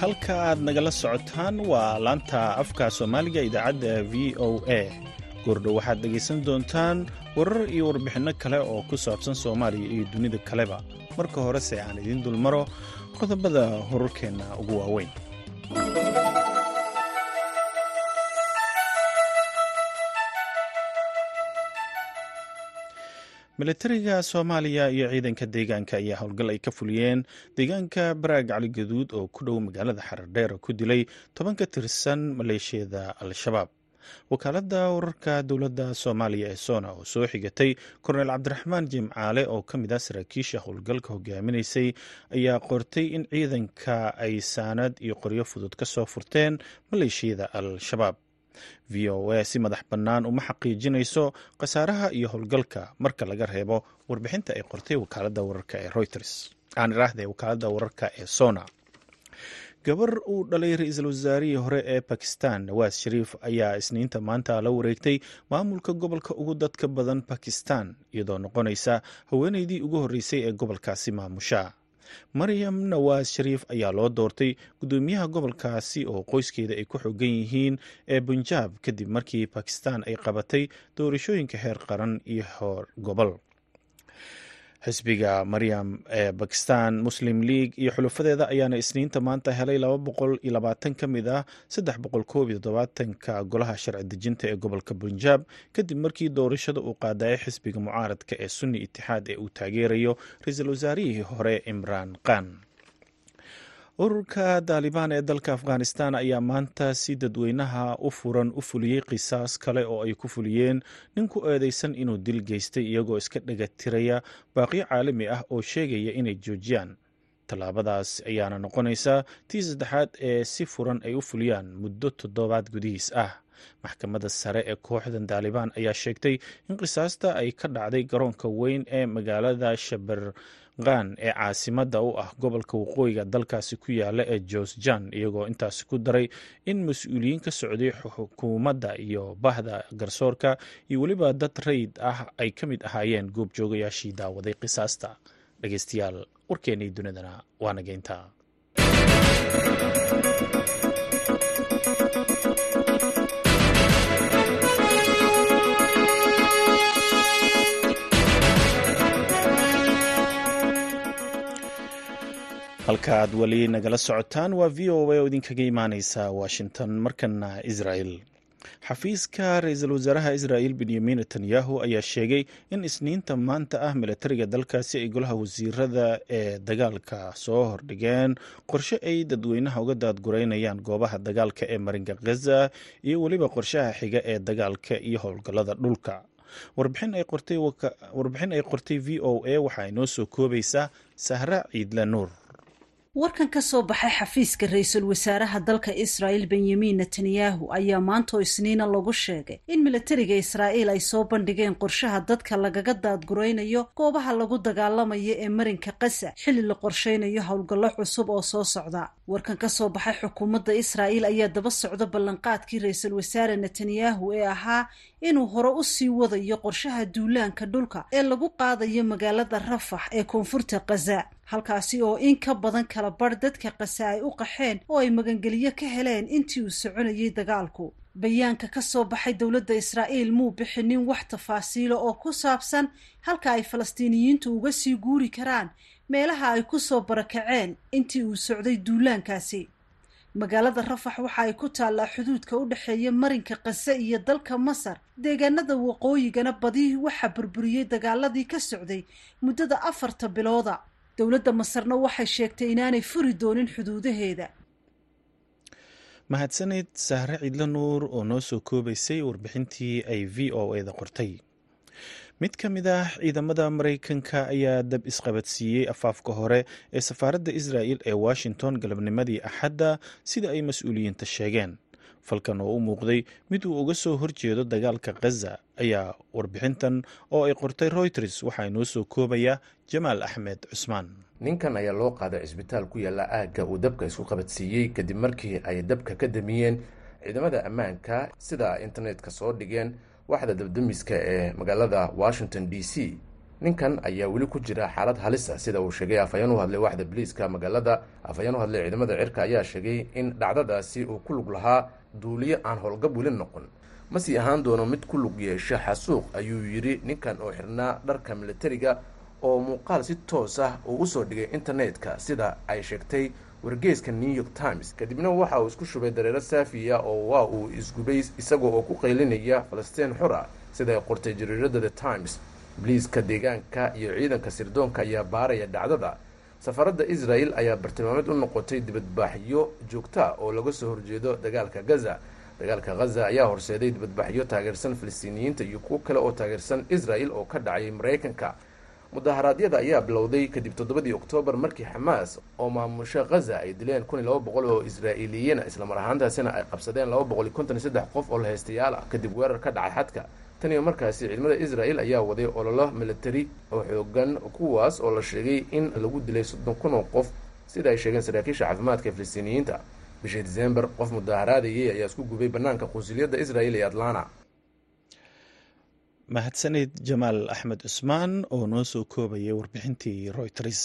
halka aad nagala socotaan waa laanta afka soomaaliga idaacadda v o a. Goordhow waxaad dhegaysan doontaan warar iyo warbixinno kale oo ku saabsan soomaaliya iyo dunida kaleba. Marka horese aan idiin dulmaro qodobada horarkeenna ugu waaweyn milatariga soomaaliya iyo ciidanka deegaanka ayaa howlgal ay ka fuliyeen deegaanka baraag cali gaduud oo ku dhow magaalada xaradheer ku dilay toban ka tirsan maleeshiyada al-shabaab. Wakaaladda wararka dowladda soomaaliya ee sona oo soo xigatay korneyl cabdiraxmaan jimcaale oo ka mid ah saraakiisha howlgalka hogaaminaysay ayaa qortay in ciidanka ay saanad iyo qoryo fudud ka soo furteen maleeshiyada al-shabaab v o a si madax bannaan uma xaqiijinayso khasaaraha iyo howlgalka marka laga reebo warbixinta ay qortay wakaaladda wararka ee reuters. Aan iraahde wakaaladda wararka ee sona. Gabar uu dhalay ra'iisul wasaarihii hore ee bakistan nawaas shariif ayaa isniinta maanta la wareegtay maamulka gobolka ugu dadka badan bakistan iyadoo noqonaysa haweeneydii ugu horreysay ee gobolkaasi maamusha maryam nawaas shariif ayaa loo doortay guddoomiyaha gobolkaasi oo qoyskeeda ay ku xogan yihiin ee bunjaab kadib markii bakistan ay qabatay doorashooyinka heer qaran iyo heer gobol xisbiga maryam ee bakistan muslim league iyo xulufadeeda ayaana isniinta maanta helay laba boqol iyo labaatan ka mid ah saddex boqol koob iyo todobaatanka golaha sharci dejinta ee gobolka bunjaab kadib markii doorashada uu qaadayay xisbiga mucaaradka ee sunni itixaad ee uu taageerayo ra'iisul wasaarihii hore imraan khan ururka daalibaan ee dalka afghanistan ayaa maanta si dadweynaha u furan u fuliyey qisaas kale oo ay ku fuliyeen nin ku eedeysan inuu dil geystay iyagoo iska dhagatiraya baaqyo caalami ah oo sheegaya inay joojiyaan. Tallaabadaas ayaana noqonaysa tii saddexaad ee si furan ay u fuliyaan muddo toddobaad gudihiis ah. Maxkamadda sare ee kooxdan daalibaan ayaa sheegtay in qisaasta ay ka dhacday garoonka weyn ee magaalada shaber qaan ee caasimadda u ah gobolka waqooyiga dalkaasi ku yaalla ee josjan iyagoo intaasi ku daray in mas'uuliyiin ka socday xukuumadda iyo bahda garsoorka iyo weliba dad rayid ah ay ka mid ahaayeen goobjoogayaashii daawaday qisaasta. Dhegeystayaal warkeennii dunidana waa nageynta halka aad weli nagala socotaan waa v o a oo idinkaga imaaneysa washington. Markana israel. Xafiiska ra'iisul wasaaraha israel benyamin netanyahu ayaa sheegay in isniinta maanta ah milatariga dalkaasi ay golaha wasiirada ee dagaalka soo hordhigeen qorshe ay dadweynaha uga daadgureynayaan goobaha dagaalka ee marinka khaza iyo weliba qorshaha xiga ee dagaalka iyo howlgallada dhulka. Warbixin ay qortay v o a waxaa inoo soo koobaysaa sahra ciidle nuur
warkan ka soo baxay xafiiska ra'iisul wasaaraha dalka israa'il benyamin netanyahu ayaa maantoo isniina lagu sheegay in milatariga israa'iil ay soo bandhigeen qorshaha dadka lagaga daadguraynayo goobaha lagu dagaalamayo ee marinka qasa xilli la qorshaynayo howlgallo cusub oo soo socda. Warkan ka soo baxay xukuumadda israa'iil ayaa daba socda ballanqaadkii ra'iisul wasaare netanyahu ee ahaa inuu hore u sii wadayo qorshaha duulaanka dhulka ee lagu qaadayo magaalada rafax ee koonfurta khaza halkaasi oo in ka badan kala barh dadka qasa ay u qaxeen oo ay magangeliyo ka heleen intii uu soconayay dagaalku. Bayaanka ka soo baxay dowladda israa'iil muu bixinin wax tafaasiilo oo ku saabsan halka ay falastiiniyiintu uga sii guuri karaan meelaha ay ku soo barakaceen intii uu socday duulaankaasi. Magaalada rafax waxa ay ku taallaa xuduudka u dhexeeya marinka qase iyo dalka masar. Deegaanada waqooyigana badi waxaa burburiyey dagaaladii ka socday muddada afarta bilooda dowladda masarna waxay sheegtay inaanay furi doonin xuduudaheeda.
Mahadsanid sahre ciidla nuur oo noo soo koobaysay warbixintii ay v o eda qortay. Mid ka mid ah ciidamada maraykanka ayaa dab isqabadsiiyey afaafka hore ee safaaradda israa'il ee washington galabnimadii axadda sida ay mas'uuliyiinta sheegeen falkan oo u muuqday mid uu uga soo horjeedo dagaalka khaza ayaa warbixintan oo ay qortay reuters waxaa inoo soo koobaya jamaal axmed cusmaan.
Ninkan ayaa loo qaaday cisbitaal ku yaalla aagga uu dabka isku qabadsiiyey kadib markii ay dabka ka damiyeen. Ciidamada ammaanka sida internetka soo dhigeen waxda dabdamiska ee magaalada washington d c ninkan ayaa weli ku jira xaalad halisa sida uu sheegay. Afhayeen u hadlay waxda biliiska magaalada afhayeen u hadlay ciidamada cirka ayaa sheegay in dhacdadaasi uu ku lug lahaa duuliyo aan howlgab weli noqon. Ma sii ahaan doono mid ku lug yeesha xasuuq ayuu yidhi ninkan oo xirnaa dharka militariga oo muuqaal si toos ah uu u soo dhigay internetka. Sida ay sheegtay wargeyska new york times kadibna waxa uu isku shubay dareero saafiya oo waa uu isgubay isagoo oo ku qaylinaya falastiin xor ah sida ay qortay jariirada the times biliiska deegaanka iyo ciidanka sirdoonka ayaa baaraya dhacdada safaradda israel ayaa bartilmaameed u noqotay dibadbaaxyo joogta oo laga soo horjeedo dagaalka gaza. Dagaalka ghaza ayaa horseeday dibadbaxyo taageersan falastiiniyiinta iyo kuwo kale oo taageersan israel oo ka dhacay maraykanka mudaharaadyada ayaa bilowday kadib toddobadii oktoobar markii xamaas oo maamusho ghaza ay dileen kun iyo laba boqol oo israa'iiliyiina islamar ahaantaasina ay qabsadeen laba boqol iyo konton iyo saddex qof oo lahaystayaal ah kadib weerar ka dhacay xadka tan iyo markaasi ciidamada israel ayaa waday ololo militari oo xoogan kuwaas oo la sheegay in lagu dilay soddon kun oo qof. Sida ay sheegeen saraakiisha caafimaadka falastiiniyiinta bishii disembar qof mudaharaadayay ayaa isku gubay banaanka qunsuliyadda israel ee atlanta
mahadsanid jamaal axmed cusmaan oo noo soo koobayay warbixintii royters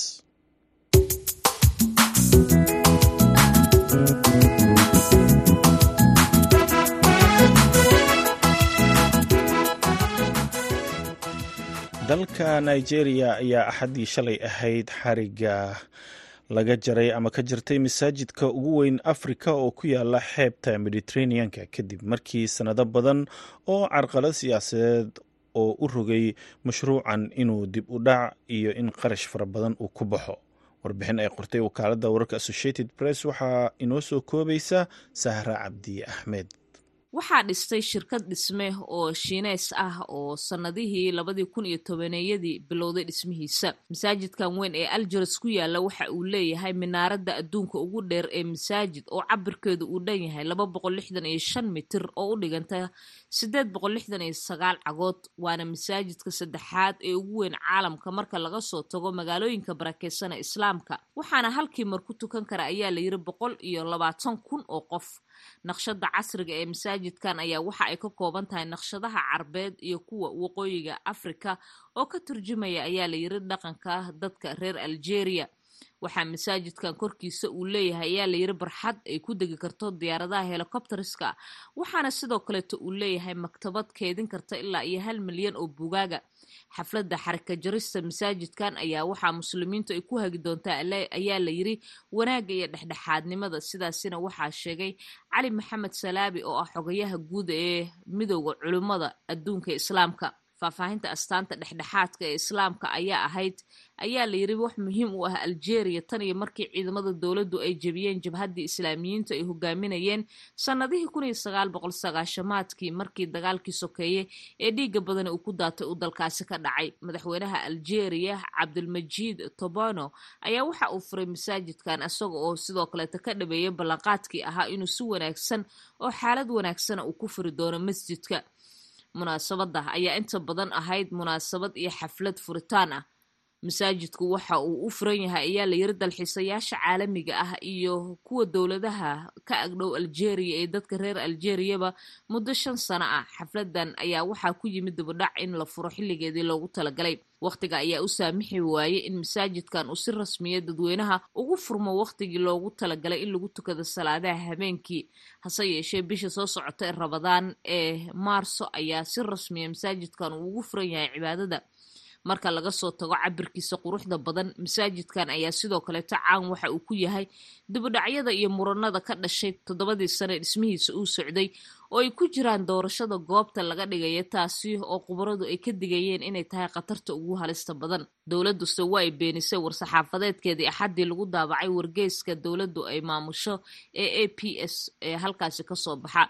dalka nigeria ayaa axaddii shalay ahayd xariga laga jaray ama ka jirtay masaajidka ugu weyn afrika oo ku yaalla xeebta mediterraneanka kadib markii sannado badan oo carqalad siyaasadeed oo u rogay mashruucan inuu dib u dhac iyo in qarash fara badan uu ku baxo. Warbixin ay qortay wakaaladda wararka associated press waxaa inoo soo koobaysa sahra cabdi axmed
waxaa dhistay shirkad dhisme oo shiineys ah oo sannadihii labadii kun iyo tobaneeyadii bilowday dhismihiisa. Masaajidkan weyn ee aljares ku yaalla waxa uu leeyahay minaaradda adduunka ugu dheer ee masaajid oo cabirkeedu uu dhan yahay laba boqol lixdan iyo shan mitir oo u dhiganta siddeed boqol lixdan iyo sagaal cagood waana masaajidka saddexaad ee ugu weyn caalamka marka laga soo tago magaalooyinka barakeysan ee islaamka. Waxaana halkii mar ku tukan kara ayaa la yiri boqol iyo labaatan kun oo qof naqshada casriga ee masaajidkan ayaa waxa ay ka kooban tahay naqshadaha carbeed iyo kuwa waqooyiga afrika oo ka turjumaya ayaa la yiri dhaqanka dadka reer algeria. Waxaa masaajidkan korkiisa uu leeyahay ayaa la yiri barxad ay ku degi karto diyaaradaha helicopteriska waxaana sidoo kaleeto uu leeyahay maktabad keedin karta ilaa iyo hal milyan oo bugaaga xafladda xarika jarista masaajidkan ayaa waxaa muslimiintu ay ku hagi doontaa ayaa la yiri wanaagga iyo dhexdhexaadnimada. Sidaasina waxaa sheegay cali maxamed salaabi oo ah xogayaha guud ee midooda culimmada adduunka islaamka faahfaahinta astaanta dhexdhexaadka ee islaamka ayaa ahayd ayaa la wax muhiim u ah algeria tan iyo markii ciidamada dowladdu ay jebiyeen jabhaddii islaamiyiinta ay hogaaminayeen sannadihii kun sagaal boqol sagaashamaadkii markii dagaalkii sokeeye ee dhiiga badani uu ku daatay uu dalkaasi ka dhacay. Madaxweynaha algeria cabdilmajiid tobano ayaa waxa uu furay masaajidkan isaga oo sidoo kaleeta ka dhabeeyay ballanqaadkii ahaa inuu si wanaagsan oo xaalad wanaagsana uu ku furi doono masjidka munaasabada ayaa inta badan ahayd munaasabad iyo xaflad furitaan ah masaajidku waxa uu u furan yahay ayaa la yiri dalxiisayaasha caalamiga ah iyo kuwa dowladaha ka agdhow algeria ee dadka reer algeriyaba muddo shan sano ah. Xafladan ayaa waxaa ku yimid dibadhac in la furo xilligeedii loogu talagalay. Wakhtiga ayaa u saamixi waayey in masaajidkan uu si rasmiya dadweynaha ugu furmo wakhtigii loogu talagalay in lagu tukado salaadaha habeenkii. Hase yeeshee bisha soo socota ee rabadaan ee maarso ayaa si rasmiya masaajidkan uu ugu furan yahay cibaadada marka laga soo tago cabirkiisa quruxda badan masaajidkan ayaa sidoo kaleeto caan waxa uu ku yahay dibudhacyada iyo muranada ka dhashay toddobadii sane dhismihiisa uu socday oo ay ku jiraan doorashada goobta laga dhigaya taasi oo khubaradu ay ka digayeen inay tahay khatarta ugu halista badan. Dowladuse waa ay beenisay war-saxaafadeedkeedii axaddii lagu daabacay wargeyska dowladdu ay maamusho ee a p s ee halkaasi ka soo baxa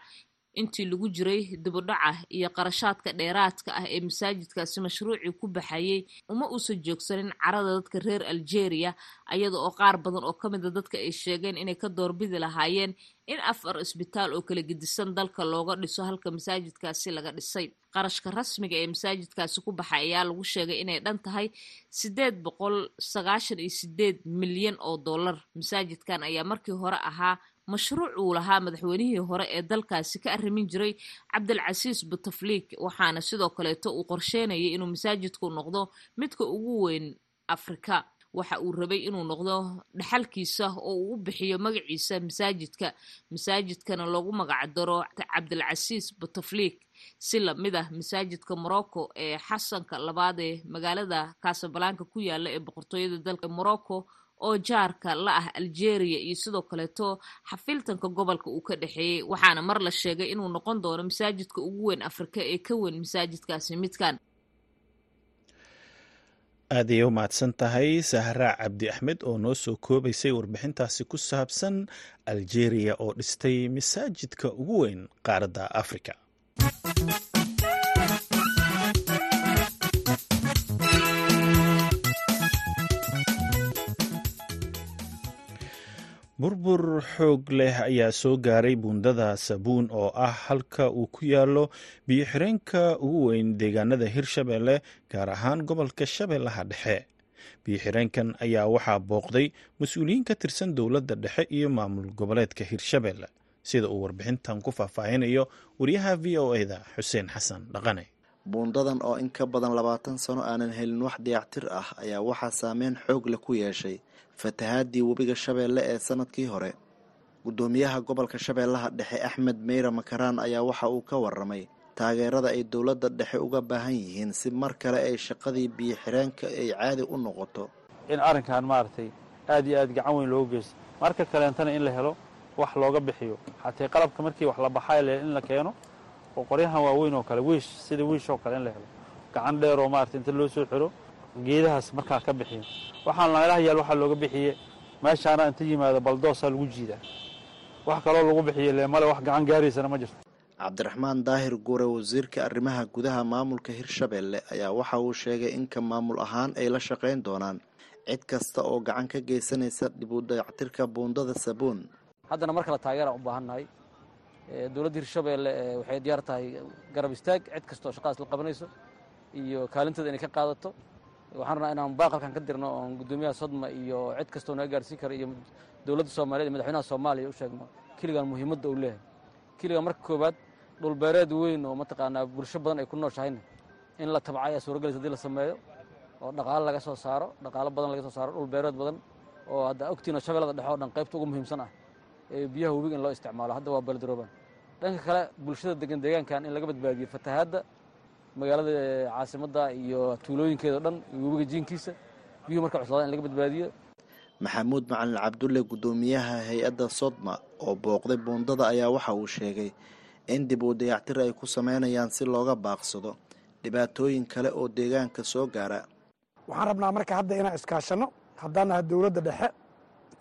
intii lagu jiray dibudhaca iyo qarashaadka dheeraadka ah ee masaajidkaasi mashruucii ku baxayay uma uusan joogsanin carada dadka reer algeria ayada oo qaar badan oo kamida dadka ay sheegeen inay ka doorbidi lahaayeen in afar isbitaal oo kala gedisan dalka looga dhiso halka masaajidkaasi laga dhisay. Qarashka rasmiga ee masaajidkaasi ku baxay ayaa lagu sheegay inay dhan tahay sideed boqol sagaashan iyo sideed milyan oo dollar. Masaajidkan ayaa markii hore ahaa mashruuc uu lahaa madaxweynihii hore ee dalkaasi ka arrimin jiray cabdilcasiis butafliik waxaana sidoo kaleeto uu qorsheynayay inuu masaajidku noqdo midka ugu weyn afrika. Waxa uu rabay inuu noqdo dhaxalkiisa oo uu u bixiyo magaciisa masaajidka masaajidkana loogu magacdaro cabdilcasiis butafliik si la mid ah masaajidka morocco ee xasanka labaad ee magaalada casablanka ku yaalla ee boqortooyada dalka morocco oo jaarka la ah algeria iyo sidoo kaleeto xafiltanka gobolka uu ka dhexeeyey waxaana mar la sheegay inuu noqon doono masaajidka ugu weyn afrika ee ka weyn masaajidkaasi midkan
aad ayay u tahay sahraa cabdi axmed oo noo soo koobaysay warbixintaasi ku saabsan algeria oo dhistay masaajidka ugu weyn qaaradda afrika burbur xoog leh ayaa soo gaaray buundada sabuun oo ah halka uu ku yaalo biyo xireenka ugu weyn deegaanada hirshabeelle gaar ahaan gobolka shabeellaha dhexe. Biyo xireenkan ayaa waxaa booqday mas'uuliyiin ka tirsan dowladda dhexe iyo maamul goboleedka hirshabeelle sida uu warbixintan ku faahfaahinayo wariyaha v o e da xuseen xasan dhaqane
buundadan oo in ka badan labaatan sano aanan helin wax dayactir ah ayaa waxaa saameyn xoog leh ku yeeshay fatahaadii webiga shabeelle ee sannadkii hore. Guddoomiyaha gobolka shabeellaha dhexe axmed meyra makaraan ayaa waxa uu ka waramay taageerada ay dowladda dhexe uga baahan yihiin si mar kale ay shaqadii biyo xireenka ay caadi u noqoto.
In arrinkan maaragtay aad iyo aad gacan weyn loogu geysto marka kaleentana in la helo wax looga bixiyo. Xatee qalabka markii wax la baxay le in la keeno oo qoryahan waaweyn oo kale wiish sida wiish oo kale in la helo. Gacan dheer oo maarata inta loo soo xiro geedahaas markaa ka bixiyo. Waxaan meelaha yaal waxaa looga bixiye meeshaana inta yimaado baldoosaa lagu jiidaa. Wax kaloo lagu bixiye le male wax gacan gaaraysana ma jirto.
Cabdiraxmaan daahir guure wasiirka arrimaha gudaha maamulka hirshabeelle ayaa waxa uu sheegay in ka maamul ahaan ay la shaqayn doonaan. Cid kasta oo gacan ka geysanaysa dib u dayactirka buundada sabuun.
Haddana mar kale taageeraan u baahannahay dowladda hirshabeelle waxay diyaar tahay garab istaag. Cid kastaoo shaqadaas la qabanayso iyo kaalinteeda inay ka qaadato. Waxaan rabnaa inaan baaqalkan ka dirno oon guddoomiyaha sodma iyo cid kastoo naga gaarsiin kara iyo dowladda soomaliya iyo madaxweynaha soomaaliya u sheegno kiligan muhiimadda uu leeyahay. Kiligan marka koowaad dhulbeereed weyn oo mataqaanaa bulsho badan ay ku nooshahayna in la tabca ayaa suuragelaysa haddii la sameeyo oo dhaqaalo laga soo saaro dhaqaalo badan laga soo saaro dhulbeereed badan oo hadda ogtiina shabeellada dhexe oo dhan qaybta ugu muhiimsan ah ee biyaha webiga in loo isticmaalo. Hadda waa beledroban dhanka kale bulshada degan deegaankan in laga badbaadiyo fatahaadda magaalada caasimadda iyo tuulooyinkeeda o dhan iyo webiga jiinkiisa biyuhu marka cuslaadaan in laga badbaadiyo.
Maxamuud macalin cabdulle guddoomiyaha hay'adda sodma oo booqday buundada ayaa waxa uu sheegay in dib uu dayactir ay ku sameynayaan si looga baaqsado dhibaatooyin kale oo deegaanka soo gaara.
Waxaan rabnaa marka hadda inaan iskaashanno haddaan nahay dowladda dhexe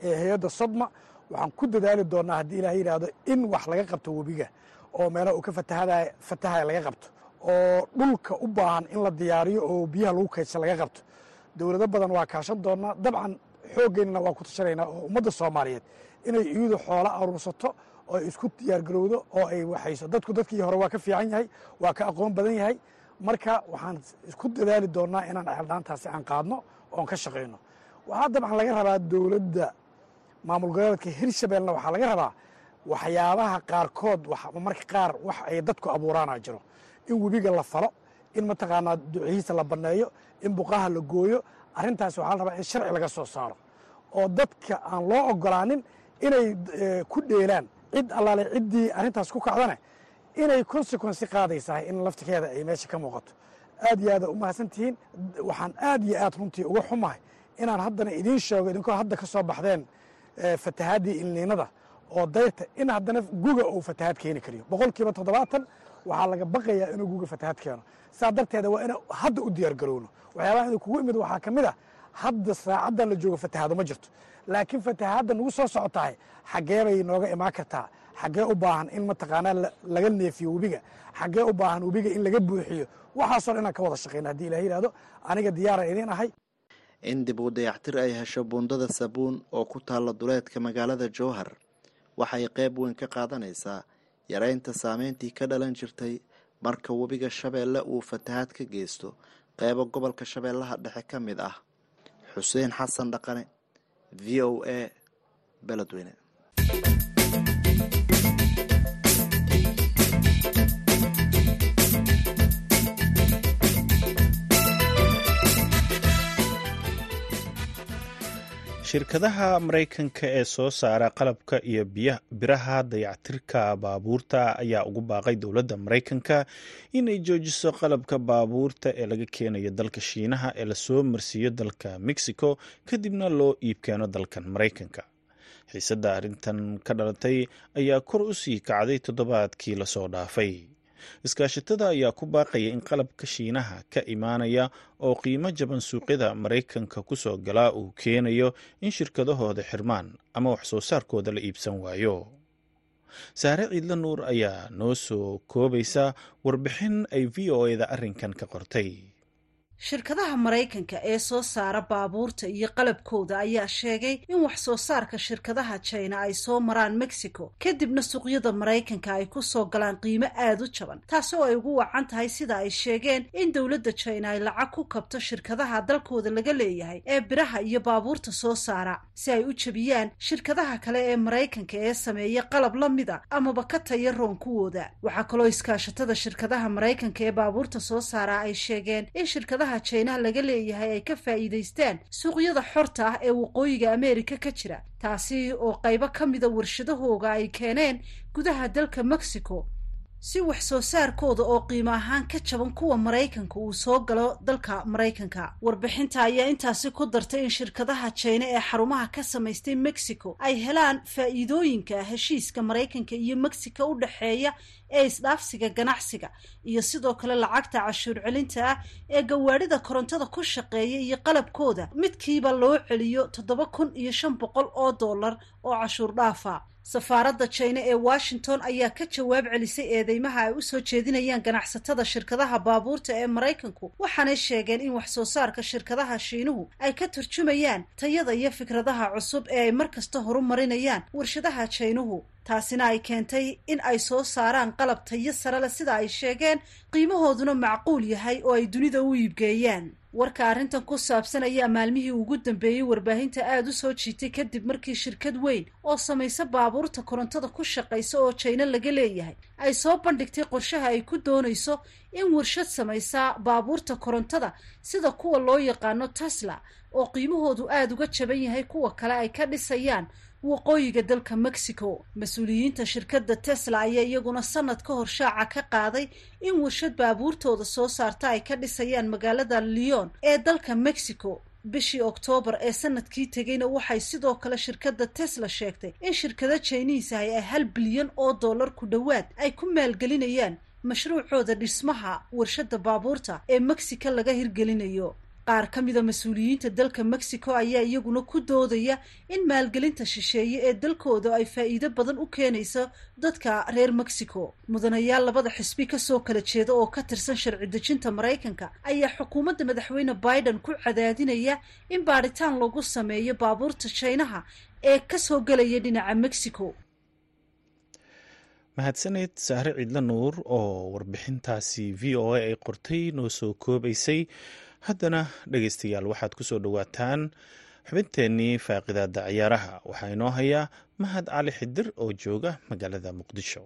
ee hay'adda sodma waxaan ku dadaali doonnaa haddii ilaah yidhaahdo in wax laga qabto webiga oo meelaha uu ka fatahadaya fatahaya laga qabto oo dhulka u baahan in la diyaariyo oo biyaha lagu kaydsa laga qabto. Dowlado badan waa kaashan doonnaa dabcan xooggeynana waa ku tashanaynaa oo ummadda soomaaliyeed inay iyadu xoolo aruursato oo isku diyaargarowdo oo ay waxayso. Dadku dadkii hore waa ka fiican yahay waa ka aqoon badan yahay. Marka waxaan isku dadaali doonnaa inaan ceeldhaantaasi aan qaadno oon ka shaqayno waxaa dabcan laga rabaa dowladda maamul goboleedka hirshabeellena waxaa laga rabaa waxyaabaha qaarkood marka qaar wax ay dadku abuuraana jiro. In webiga la falo in mataqaanaa ducihiisa la banneeyo in buqaha la gooyo arrintaas waxaa la rabaa in sharci laga soo saaro. Oo dadka aan loo ogolaanin inay ku dheelaan cid allaale ciddii arrintaas ku kacdane inay consequensi qaadaysahay in laftikeeda ay meesha ka muuqato. Aad iyo aada u mahadsan tihiin waxaan aad iyo aad runtii uga xumahay inaan haddana idiin sheego idinkoo hadda ka soo baxdeen fatahaadii ilniinada oo dayrta in haddana guga uu fatahaad keeni kariyo. Boqol kiiba toddobaatan waxaa laga baqayaa inuu guga fatahaad keeno. Saa darteeda waa ina hadda u diyaar garowno waxyaabaha inuu kugu imid waxaa ka mid a hadda saacaddan la joogo fatahaado ma jirto. Laakiin fatahaadda nagu soo socotahay xaggee bay nooga imaan kartaa. Xaggee u baahan in mataqaanaa laga neefiyo webiga. Xaggee u baahan webiga in laga buuxiyo. Waxaasoo dhan inaan ka wada shaqayna haddii ilah yidhahdo aniga diyaaran idiin ahay
in dib uu dayactir ay hesho buundada sabuun oo ku taalla duleedka magaalada jowhar. Waxay qayb weyn ka qaadanaysaa yareynta saameyntii ka dhalan jirtay marka webiga shabeelle uu fatahaad ka geysto. Qeybo gobolka shabeellaha dhexe ka mid ah. Xuseen xasan dhaqane v o a beledweyne
shirkadaha maraykanka ee soo saara qalabka iyo biraha dayactirka baabuurta ayaa ugu baaqay dowladda maraykanka inay joojiso qalabka baabuurta ee laga keenayo dalka shiinaha ee la soo marsiiyo dalka mexico kadibna loo iibkeeno dalkan maraykanka. Xiisadda arrintan ka dhalatay ayaa kor u sii kacday toddobaadkii la soo dhaafay iskaashatada ayaa ku baaqaya in qalabka shiinaha ka imaanaya oo qiimo jaban suuqyada maraykanka ku soo galaa uu keenayo in shirkadahooda xirmaan ama wax soo saarkooda la iibsan waayo. Saare ciidla nuur ayaa noo soo koobaysa warbixin ay v o eda arrinkan ka qortay
shirkadaha maraykanka ee soo saara baabuurta iyo qalabkooda ayaa sheegay in wax soo saarka shirkadaha jina ay soo maraan mexico. Kadibna suuqyada maraykanka ay ku soo galaan qiimo aada u jaban taasoo ay ugu wacan tahay sida ay sheegeen in dowladda jina ay lacag ku kabto shirkadaha dalkooda laga leeyahay ee biraha iyo baabuurta soo saara. Si ay u jebiyaan shirkadaha kale ee maraykanka ee sameeya qalab la mida amaba ka taya roon kuwooda waxaa kaloo iskaashatada shirkadaha maraykanka ee baabuurta soo saara ay sheegeen in shirkadaha jinaha laga leeyahay ay ka faa'iidaystaan suuqyada xorta ah ee waqooyiga ameerika ka jira taasi oo qaybo ka mida warshadahooga ay keeneen gudaha dalka mexico si wax soo saarkooda oo qiimo ahaan ka jaban kuwa maraykanka uu soo galo dalka maraykanka. Warbixinta ayaa intaasi ku dartay in shirkadaha jina ee xarumaha ka samaystay mexico ay helaan faa'iidooyinka heshiiska maraykanka iyo mexico u dhexeeya ee isdhaafsiga ganacsiga iyo sidoo kale lacagta cashuur celinta ah ee gawaadhida korontada ku shaqeeya iyo qalabkooda. Midkiiba loo celiyo toddoba kun iyo shan boqol oo dollar oo cashuur dhaafa safaaradda jina ee washington ayaa ka jawaab celisay eedeymaha ay u soo jeedinayaan ganacsatada shirkadaha baabuurta ee maraykanku waxaanay sheegeen in wax soo saarka shirkadaha shiinuhu ay ka turjumayaan tayada iyo fikradaha cusub ee ay mar kasta horumarinayaan warshadaha jaynuhu taasina ay keentay in ay soo saaraan qalab tayo sare leh sida ay sheegeen qiimahooduna macquul yahay oo ay dunida u iibgeeyaan warka arrintan ku saabsan ayaa maalmihii ugu dambeeyey warbaahinta aada u soo jiitay kadib markii shirkad weyn oo samaysa baabuurta korontada ku shaqaysa oo jayno laga leeyahay ay soo bandhigtay qorshaha ay ku doonayso in warshad samaysa baabuurta korontada sida kuwa loo yaqaano tesla oo qiimahoodu aada uga jaban yahay kuwa kale ay ka dhisayaan waqooyiga dalka mexico mas'uuliyiinta shirkadda tesla ayaa iyaguna sanad ka hor shaaca ka qaaday in warshad baabuurtooda soo saarta ay ka dhisayaan magaalada leon ee dalka mexico. Bishii oktoobar ee sannadkii tegeyna waxay sidoo kale shirkadda tesla sheegtay in shirkado jiniis ahi ay hal bilyan oo dollar ku dhowaad ay ku maalgelinayaan mashruucooda dhismaha warshadda baabuurta ee mexico laga hirgelinayo qaar ka mida mas'uuliyiinta dalka mexico ayaa iyaguna ku doodaya in maalgelinta shisheeye ee dalkooda ay faa'iido badan u keenayso dadka reer mexico. Mudanayaal labada xisbi ka soo kala jeeda oo ka tirsan sharci dejinta maraykanka ayaa xukuumadda madaxweyne biden ku cadaadinaya in baadhitaan lagu sameeyo baabuurta jaynaha ee ka soo gelaya dhinaca mexico.
Mahadsaneed saare ciidla nuur oo warbixintaasi v o a ay qortay noo soo koobaysay haddana dhegaystayaal waxaad ku soo dhowaataan xubinteennii faaqidaada ciyaaraha. Waxaa inoo hayaa mahad cali xidir oo jooga magaalada muqdisho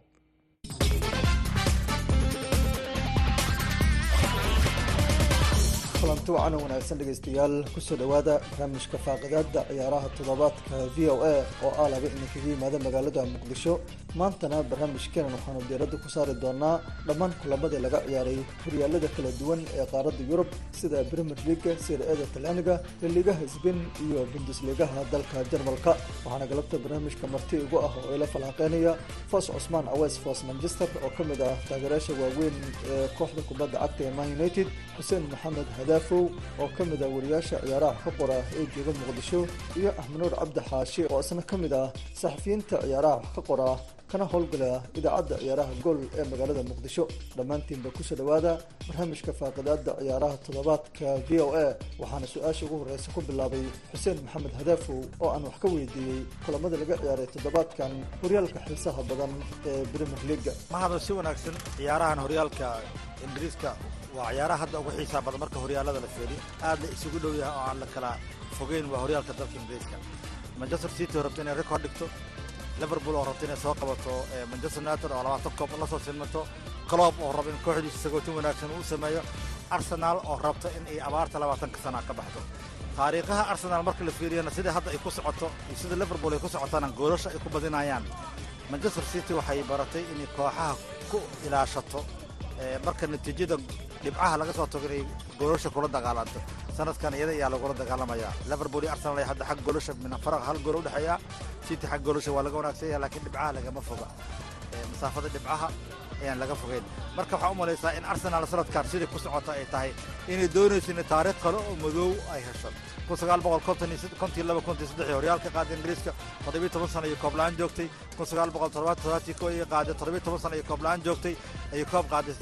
kulanti wacan wanaagsan dhegaystayaal. Kusoo dhowaada barnaamijka faaqidaada ciyaaraha toddobaadka v o a oo ah laba idinkaga yimaada magaalada muqdisho. Maantana barnaamijkeenan waxaanu diiradda ku saari doonaa dhammaan kulamadii laga ciyaaray horyaalada kala duwan ee qaaradda yurub sida brimier leaga sir-eeda talyaaniga laligaha sbain iyo bundusligaha dalka jarmalka. Waxaana galabta barnaamijka marti igu ah oo ila falanqeynaya fos cusmaan aweys fos manchester oo ka mid ah taageerayaasha waaweyn ee kooxda kubadda cagta ee man united xuseen maxamed hadaafow oo ka mid ah wariyaasha ciyaaraha ka qora ee jooga muqdisho iyo axmenuur cabdi xaashi oo isna ka mid ah saxafiyiinta ciyaaraha wax ka qora kana howlgala idaacadda ciyaaraha gool ee magaalada muqdisho. Dhammaantiinba ku soo dhowaada barnaamijka faaqidaada ciyaaraha toddobaadka v o a waxaana su'aasha ugu horreysa ku bilaabay xuseen maxamed hadaafow oo aan wax ka weydiiyey kulamada laga ciyaaray toddobaadkan horyaalka xiisaha badan ee brimier leaga
mahado si wanaagsan ciyaarahan horyaalka ingiriiska waa ciyaaraha hadda ugu xiisaha badan. Marka horyaalada la feeliyo aad la isugu dhow yahay oo aan la kala fogeyn waa horyaalka dalka ingiriiska. Manchester city oo rabta inay record dhigto liverpool oo rabta inay soo qabato manchester united oo labaatan koob la soo silmato clob oo raba in kooxdiisa sagootin wanaagsan uu sameeyo arsenal oo rabta in ay abaarta labaatanka sana ka baxdo. Taariikhaha arsenal marka la fiiriyana sida hadda ay ku socoto iyo sida liverpool ay ku socotana goolasha ay ku badinayaan. Manchester city waxay baratay inay kooxaha ku ilaashato marka natiijada dhibcaha laga soo tago inay goolasha kula dagaalanto sanadkan iyada ayaa lagula dagaalamaya. Liverpool iyo arsenal ay hadda xag goolasha min faraq hal gool u dhexeeya. City xag goolasha waa laga wanaagsan yahay laakiin dhibcaha lagama foga. Masaafada dhibcaha ayaan laga fogeyn. Marka waxaa u malaysaa in arsenal sanadkan sidai ku socota ay tahay inay doonayso in taariikh kale oo madow ay hesho horyaalka qaaday ingiriiska toddobiyo toban sano iyo koob la'aan joogtay. Kun sagaal boqol toddobaatan toddobaatii ko iyo qaaday toddobiyo toban sano iyo joogtay ayay koob qaaday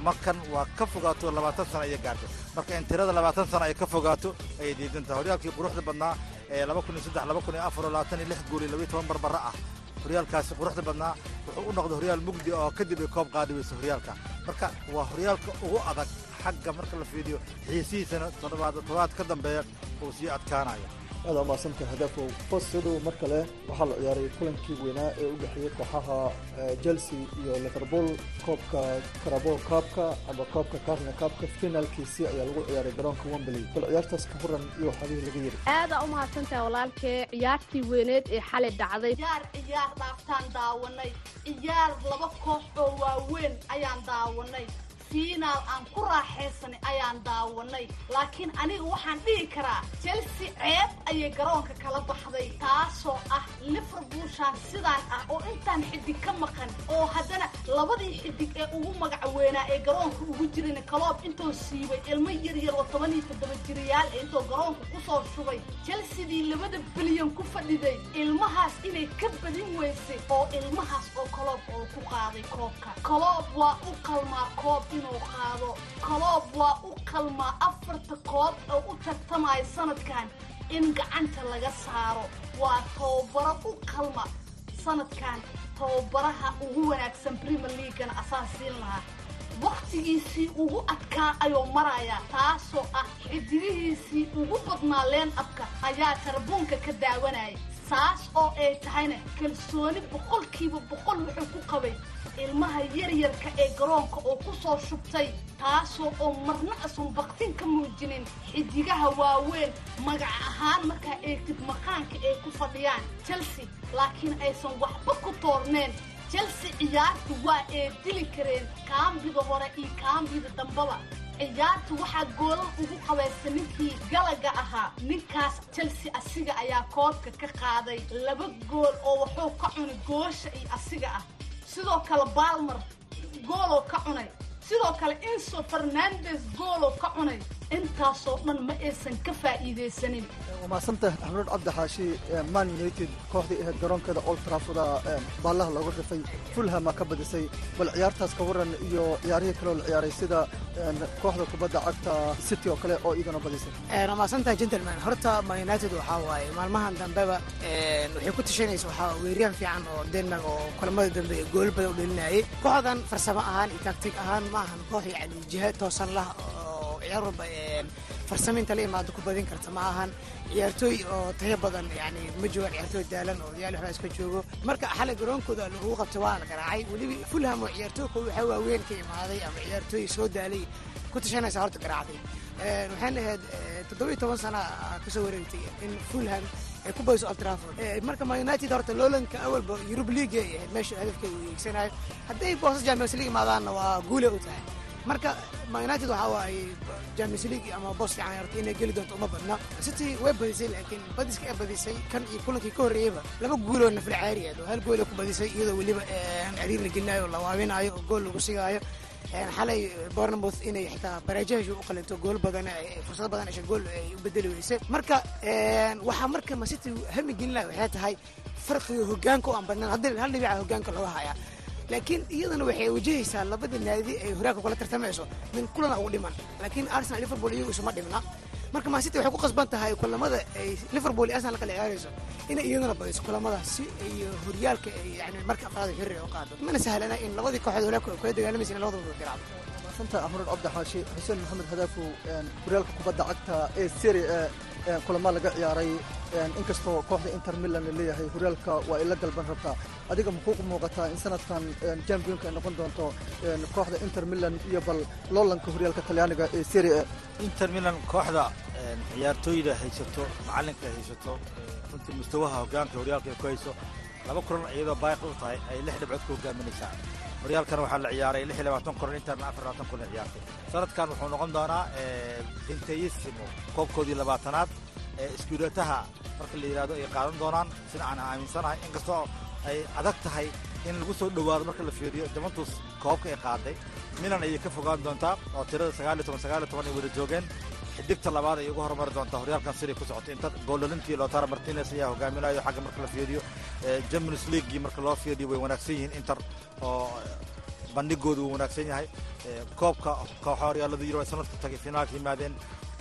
markan waa ka fogaato labaatan sano ayay gaartay marka in tirada labaatan sano ay ka fogaato ayay diidan tahay horyaalkii quruxda badnaa ee laba kun iyo barbara ah. Horyaalkaasi quruxda badnaa wuxuu u noqday horyaal mugdi oo kadib ay koob qaadi weysa horyaalka. Marka waa horyaalka ugu adag xagga marka la fiiriyo xiisihiisana toddobaad ka dambeeya uu sii adkaanaya
aad umaadsantahay hadafow bos soo dhow mar kale waxaa la ciyaaray kulankii weynaa ee u dhexeeyey kooxaha chelsea iyo liverpool. Koobka carabo kaabka ama koobka carne kaabka finaalkiisii ayaa lagu ciyaaray garoonka wembley. Bal ciyaartaas ka huran iyo waxaabihii laga yiri.
Aadaa u mahadsantahay walaalkee ciyaartii weyneed ee xalay dhacday.
Ciyaar ciyaar dhaaftaan daawanay. Ciyaar laba koox oo waaweyn ayaan daawanay fiinaal aan ku raaxaysanay ayaan daawanay. Laakiin aniga waxaan dhihi karaa chelsea ceeb ayay garoonka kala baxday taasoo ah liverpoolshaan sidaan ah oo intaan xidig ka maqan oo haddana labadii xidig ee ugu magaca weynaa ee garoonka ugu jirana kaloob intuu siibay ilmo yaryar oo toban iyo toddoba jirayaal ee intuu garoonka ku soo shubay. Chelseadii labada bilyan ku fadhiday ilmahaas inay ka badin weysay oo ilmahaas oo kaloob oo ku qaaday koobka. Kaloob waa u qalmaa koob inuu qaado koloob waa u qalmaa afarta koob oo u tartamaya sanadkan. In gacanta laga saaro waa tababaro u qalma sanadkan. Tababaraha ugu wanaagsan premier leagana asaa siin lahaa. Wakhtigiisii ugu adkaa ayuu marayaa taasoo ah xidigihiisii ugu badnaa leen abka ayaa tarbuunka ka daawanaya saas oo ay tahayna kalsooni boqolkiiba boqol wuxuu ku qabay ilmaha yaryarka ee garoonka oo ku soo shubtay taasoo oo marna asan baktin ka muujinin xidigaha waaweyn magac ahaan markaa eegtid maqaanka ay ku fadhiyaan chelsea laakiin aysan waxba ku toorneen. Chelsea ciyaarta waa ee dili kareen kaambida hore iyo kaambida dambaba ciyaarta waxaa goolal ugu qabaysa ninkii galaga ahaa. Ninkaas chelsea asiga ayaa koobka ka qaaday laba gool oo wuxuu ka cunay goosha iyo asiga ah. Sidoo kale balmer gooloo ka cunay. Sidoo kale inso fernandes gooloo ka cunay intaasoo dhan ma aysan ka faa'iidaysanin.
Umaadsantahay axmed cabdi xaashi man united kooxdii ahayd garoonkeeda old trafford baallaha looga rifay fulhama ka badisay. Bal ciyaartaas ka waran iyo ciyaarihii kaloo la ciyaaray sida kooxda kubadda cagta city oo kale oo iyadana badisay.
Umaasantahay gentleman horta man united waxaa waaye maalmahan dambeba waxay ku tashanaysa waxaa weeriyaan fiican oo denmark oo kulamada dambe gool badan u dhelinayay. Kooxdan farsamo ahaan iyo taktig ahaan ma ahan koox yani jiha toosan lah oo ciyaar walba farsamaynta la imaado ku badin karta ma ahan ciyaartooy oo tayo badan yani ma joogaan ciyaartooy daalan oo yaal waxbaa iska joogo marka xalay garoonkooda lagugu qabtay waa la garaacay weliba fulham oo ciyaartooyka waxaa waaweyn ka imaaday ama ciyaartooy soo daalay ku tashanaysa horta garaacday waxaan ahayd toddobiyo toban sana ka soo wareegtay in fulham ay ku badiso old trafford marka man united horta loolanka awalba yurub league ay ahayd meesha hadafkeeda uu yeegsanayo hadday boosas champions league imaadaanna waa guule u tahay marka united waxaa waaye champions league ama boos fiican horta inay geli doonto uma badna. City way badisay laakiin badiska ay badisay kan iyo kulankii ka horreeyeyba laba guuloo nafla caari aad oo hal gool ay ku badisay iyadoo weliba ciriir la gelinayo oo la waabinayo oo gool lagu sigaayo. Xalay bournemouth inay xitaa bareejahashu u qalinto gool badan fursado badan esha gool ay u bedeli weysay. Marka waxaa marka ma city hami gelinaya waxay tahay farqiga hogaanka oo aan badnaan hadda hal dhibica hogaanka looga hayaa laakiin iyadana waxay wajahaysaa labada naadi ay horaanka kula tartamayso min kulana ugu dhiman. Laakiin arsenal liverpool iyagu isuma dhimna marka man city waxay ku qasban tahay kulamada ay liverpool iyo arsenal kala ciyaarayso inay iyadana badiso kulamada si iyo horyaalka ay yani marka afraad xirri u qaado. Mana sahlana in labadii kooxood horaanka kula dagaalamaysa in labadaba garaacdo
maasanta axmed cabdi xaashi xuseen maxamed hadaafow horyaalka kubadda cagta ee seri e kulamo laga ciyaaray inkastoo kooxda inter milan la leeyahay horyaalka waa ay la galban rabtaa adiga muxuu muuqataa in sanadkan championka ay noqon doonto kooxda inter milan iyo bal loolanka horyaalka talyaaniga ee seri e
inter milan kooxda ciyaartooyda haysato macalinka haysato runtii mustawaha hogaanka horyaalka ay ku hayso laba kulan iyadoo baaqi u tahay ay lix dhibcood ku hogaaminaysaa horyaalkan waxaa la ciyaaray afar labaatan kulan ciyaartay. Sanadkan wuxuu noqon doonaa inteyisimo koobkoodii labaatanaad ee iskuulataha marka la yidhahdo ay qaadan doonaan. Sida aan aaminsanahay inkastoo ay adag tahay in lagu soo dhowaado marka la fiiriyo juventus koobka ay qaaday milan ayay ka fogaan doontaa oo tirada ay wada joogeen xidigta labaad ay uga horumari doontaa horyaalkan siday ku socotay inta goolalintii lotara martinez ayaa hogaaminayo xagga marka la fiiriyo champions leaguegii marka loo fiiriyo way wanaagsan yihiin inter oo bandhigoodu wuu wanaagsan yahay. Koobka kooxa horyaalada yuro ay sanadka tagay finaalka yimaadeen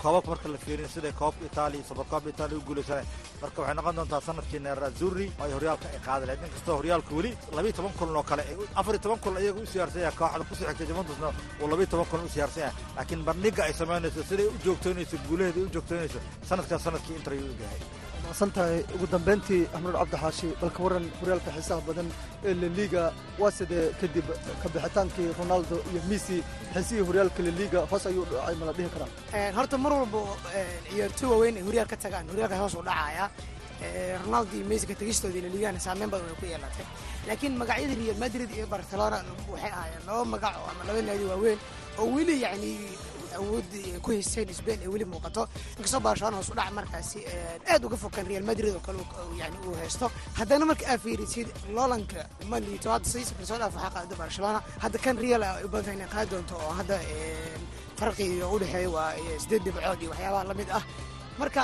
koobabka marka la fiiriyo sida koobka itaaliya subarkoobka itaaliya u guulaysanay marka waxay noqon doontaa sannadkii nerazuri oo ay horyaalka ay qaadi lahayd inkastoo horyaalka weli labiyo toban kulan oo kale afar iyo toban kulan iyaga u siyaarsan yahay kooxda ku soo xigtay juventusna uu labiyo toban kulan u siyaarsan yahay laakiin bandhiga ay samaynayso siday u joogtoynayso guulaheeda u joogtoynayso sanadkaas sannadkii inter ayuu yahay.
san tahay ugu dambeyntii axmud cabdixaashi balka waran horyaalka xiisaha badan ee laliga waa sidee kadib kabixitaankii ronaldo iyo messi xiisihii horyaalka laliga hoos ayuu dhacay ma la dhihi karaa?
Horta mar walba ciyaartooy waaweyn ay horyaal ka tagaan horyaalka hoos u dhacaya ronaldo iyo messi ka tegistoodii laligana saameyn badan way ku yeelatay. Laakiin magacyada real madrid iyo barcelona waxay ahaayeen laba magac ama laba naadi waaweyn oo weli yacni awood ku haysteen sbain ay weli muuqato. Inkastoo barcelona hoos u dhac markaasi aad uga fokaan real madrid oo kale yani uu haysto haddana marka aa fiirisid loolanka ma liito hadda saysa soo dhaaf waxaa qaada barcelona hadda kan real ay u badan tahay inay qaadi doonto oo hadda farqiga u dhexeeya waa sideed dhibcood iyo waxyaabaha la mid ah marka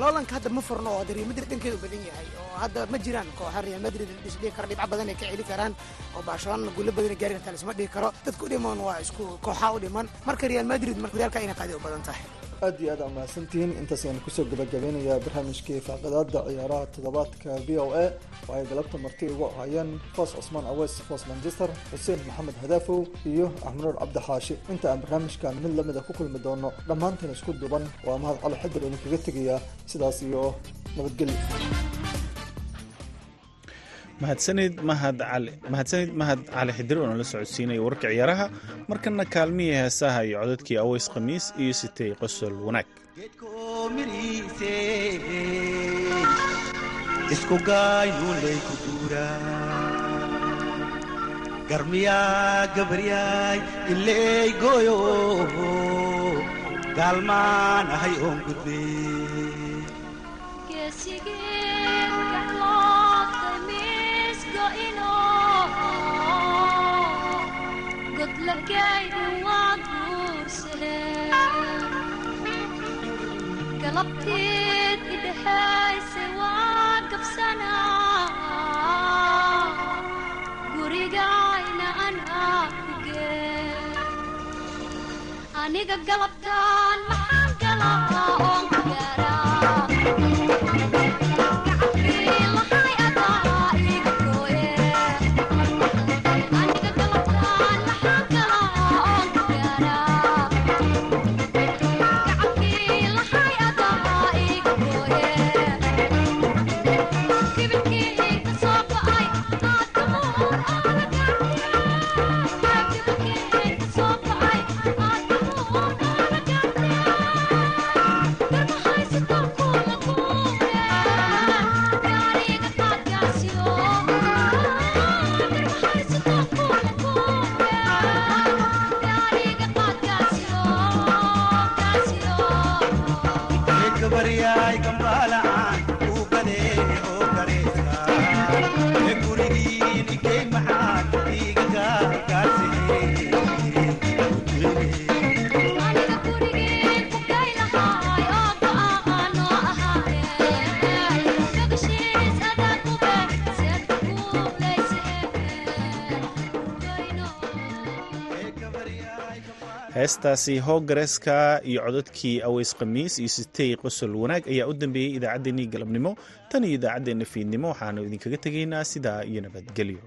loolanka hadda ma furno oo real madrid dhankeeda u badan yahay oo hadda ma jiraan kooxa real madrid isdhihi karo dhibco badan ay ka celi karaan oo barcelona guulo badan gaari kartaan isma dhihi karo. Dadka u dhiman waa isku kooxa u dhiman marka real madrid marka horyaalka inay qaadi u badan tahay
aad iyo aad aa mahadsantihiin. Intaas ayaan ku soo gabagabeynayaa barnaamijkii faaqadaada ciyaaraha toddobaadka v o a. Oo ay galabta marti ugu ahayeen foos cusmaan aweys foos manchester xuseen maxamed hadaafow iyo axmanuur cabdi xaashi. Inta aan barnaamijkan mid lamida ku kulmi doono dhammaantan isku duban waa mahad cali xadir idinkaga tegayaa sidaas iyo nabadgelyo
mahadsanid mahad cali mahadsanid mahad cali xidir oo nala socodsiinaya warka ciyaaraha. Markana kaalmihii heesaha iyo codadkii aweys khamiis iyo sitay qosol wanaag.
Gaalmaan ahay oon gudbe
aniga galabtaan maxaan galaa
heestaasi hoogareeska iyo codadkii aweys khamiis iyo sitey qosol wanaag ayaa u dambeeyey idaacaddeenii galabnimo tan iyo idaacaddeenna fiidnimo waxaanu idinkaga tegaynaa sidaa iyo nabadgelyo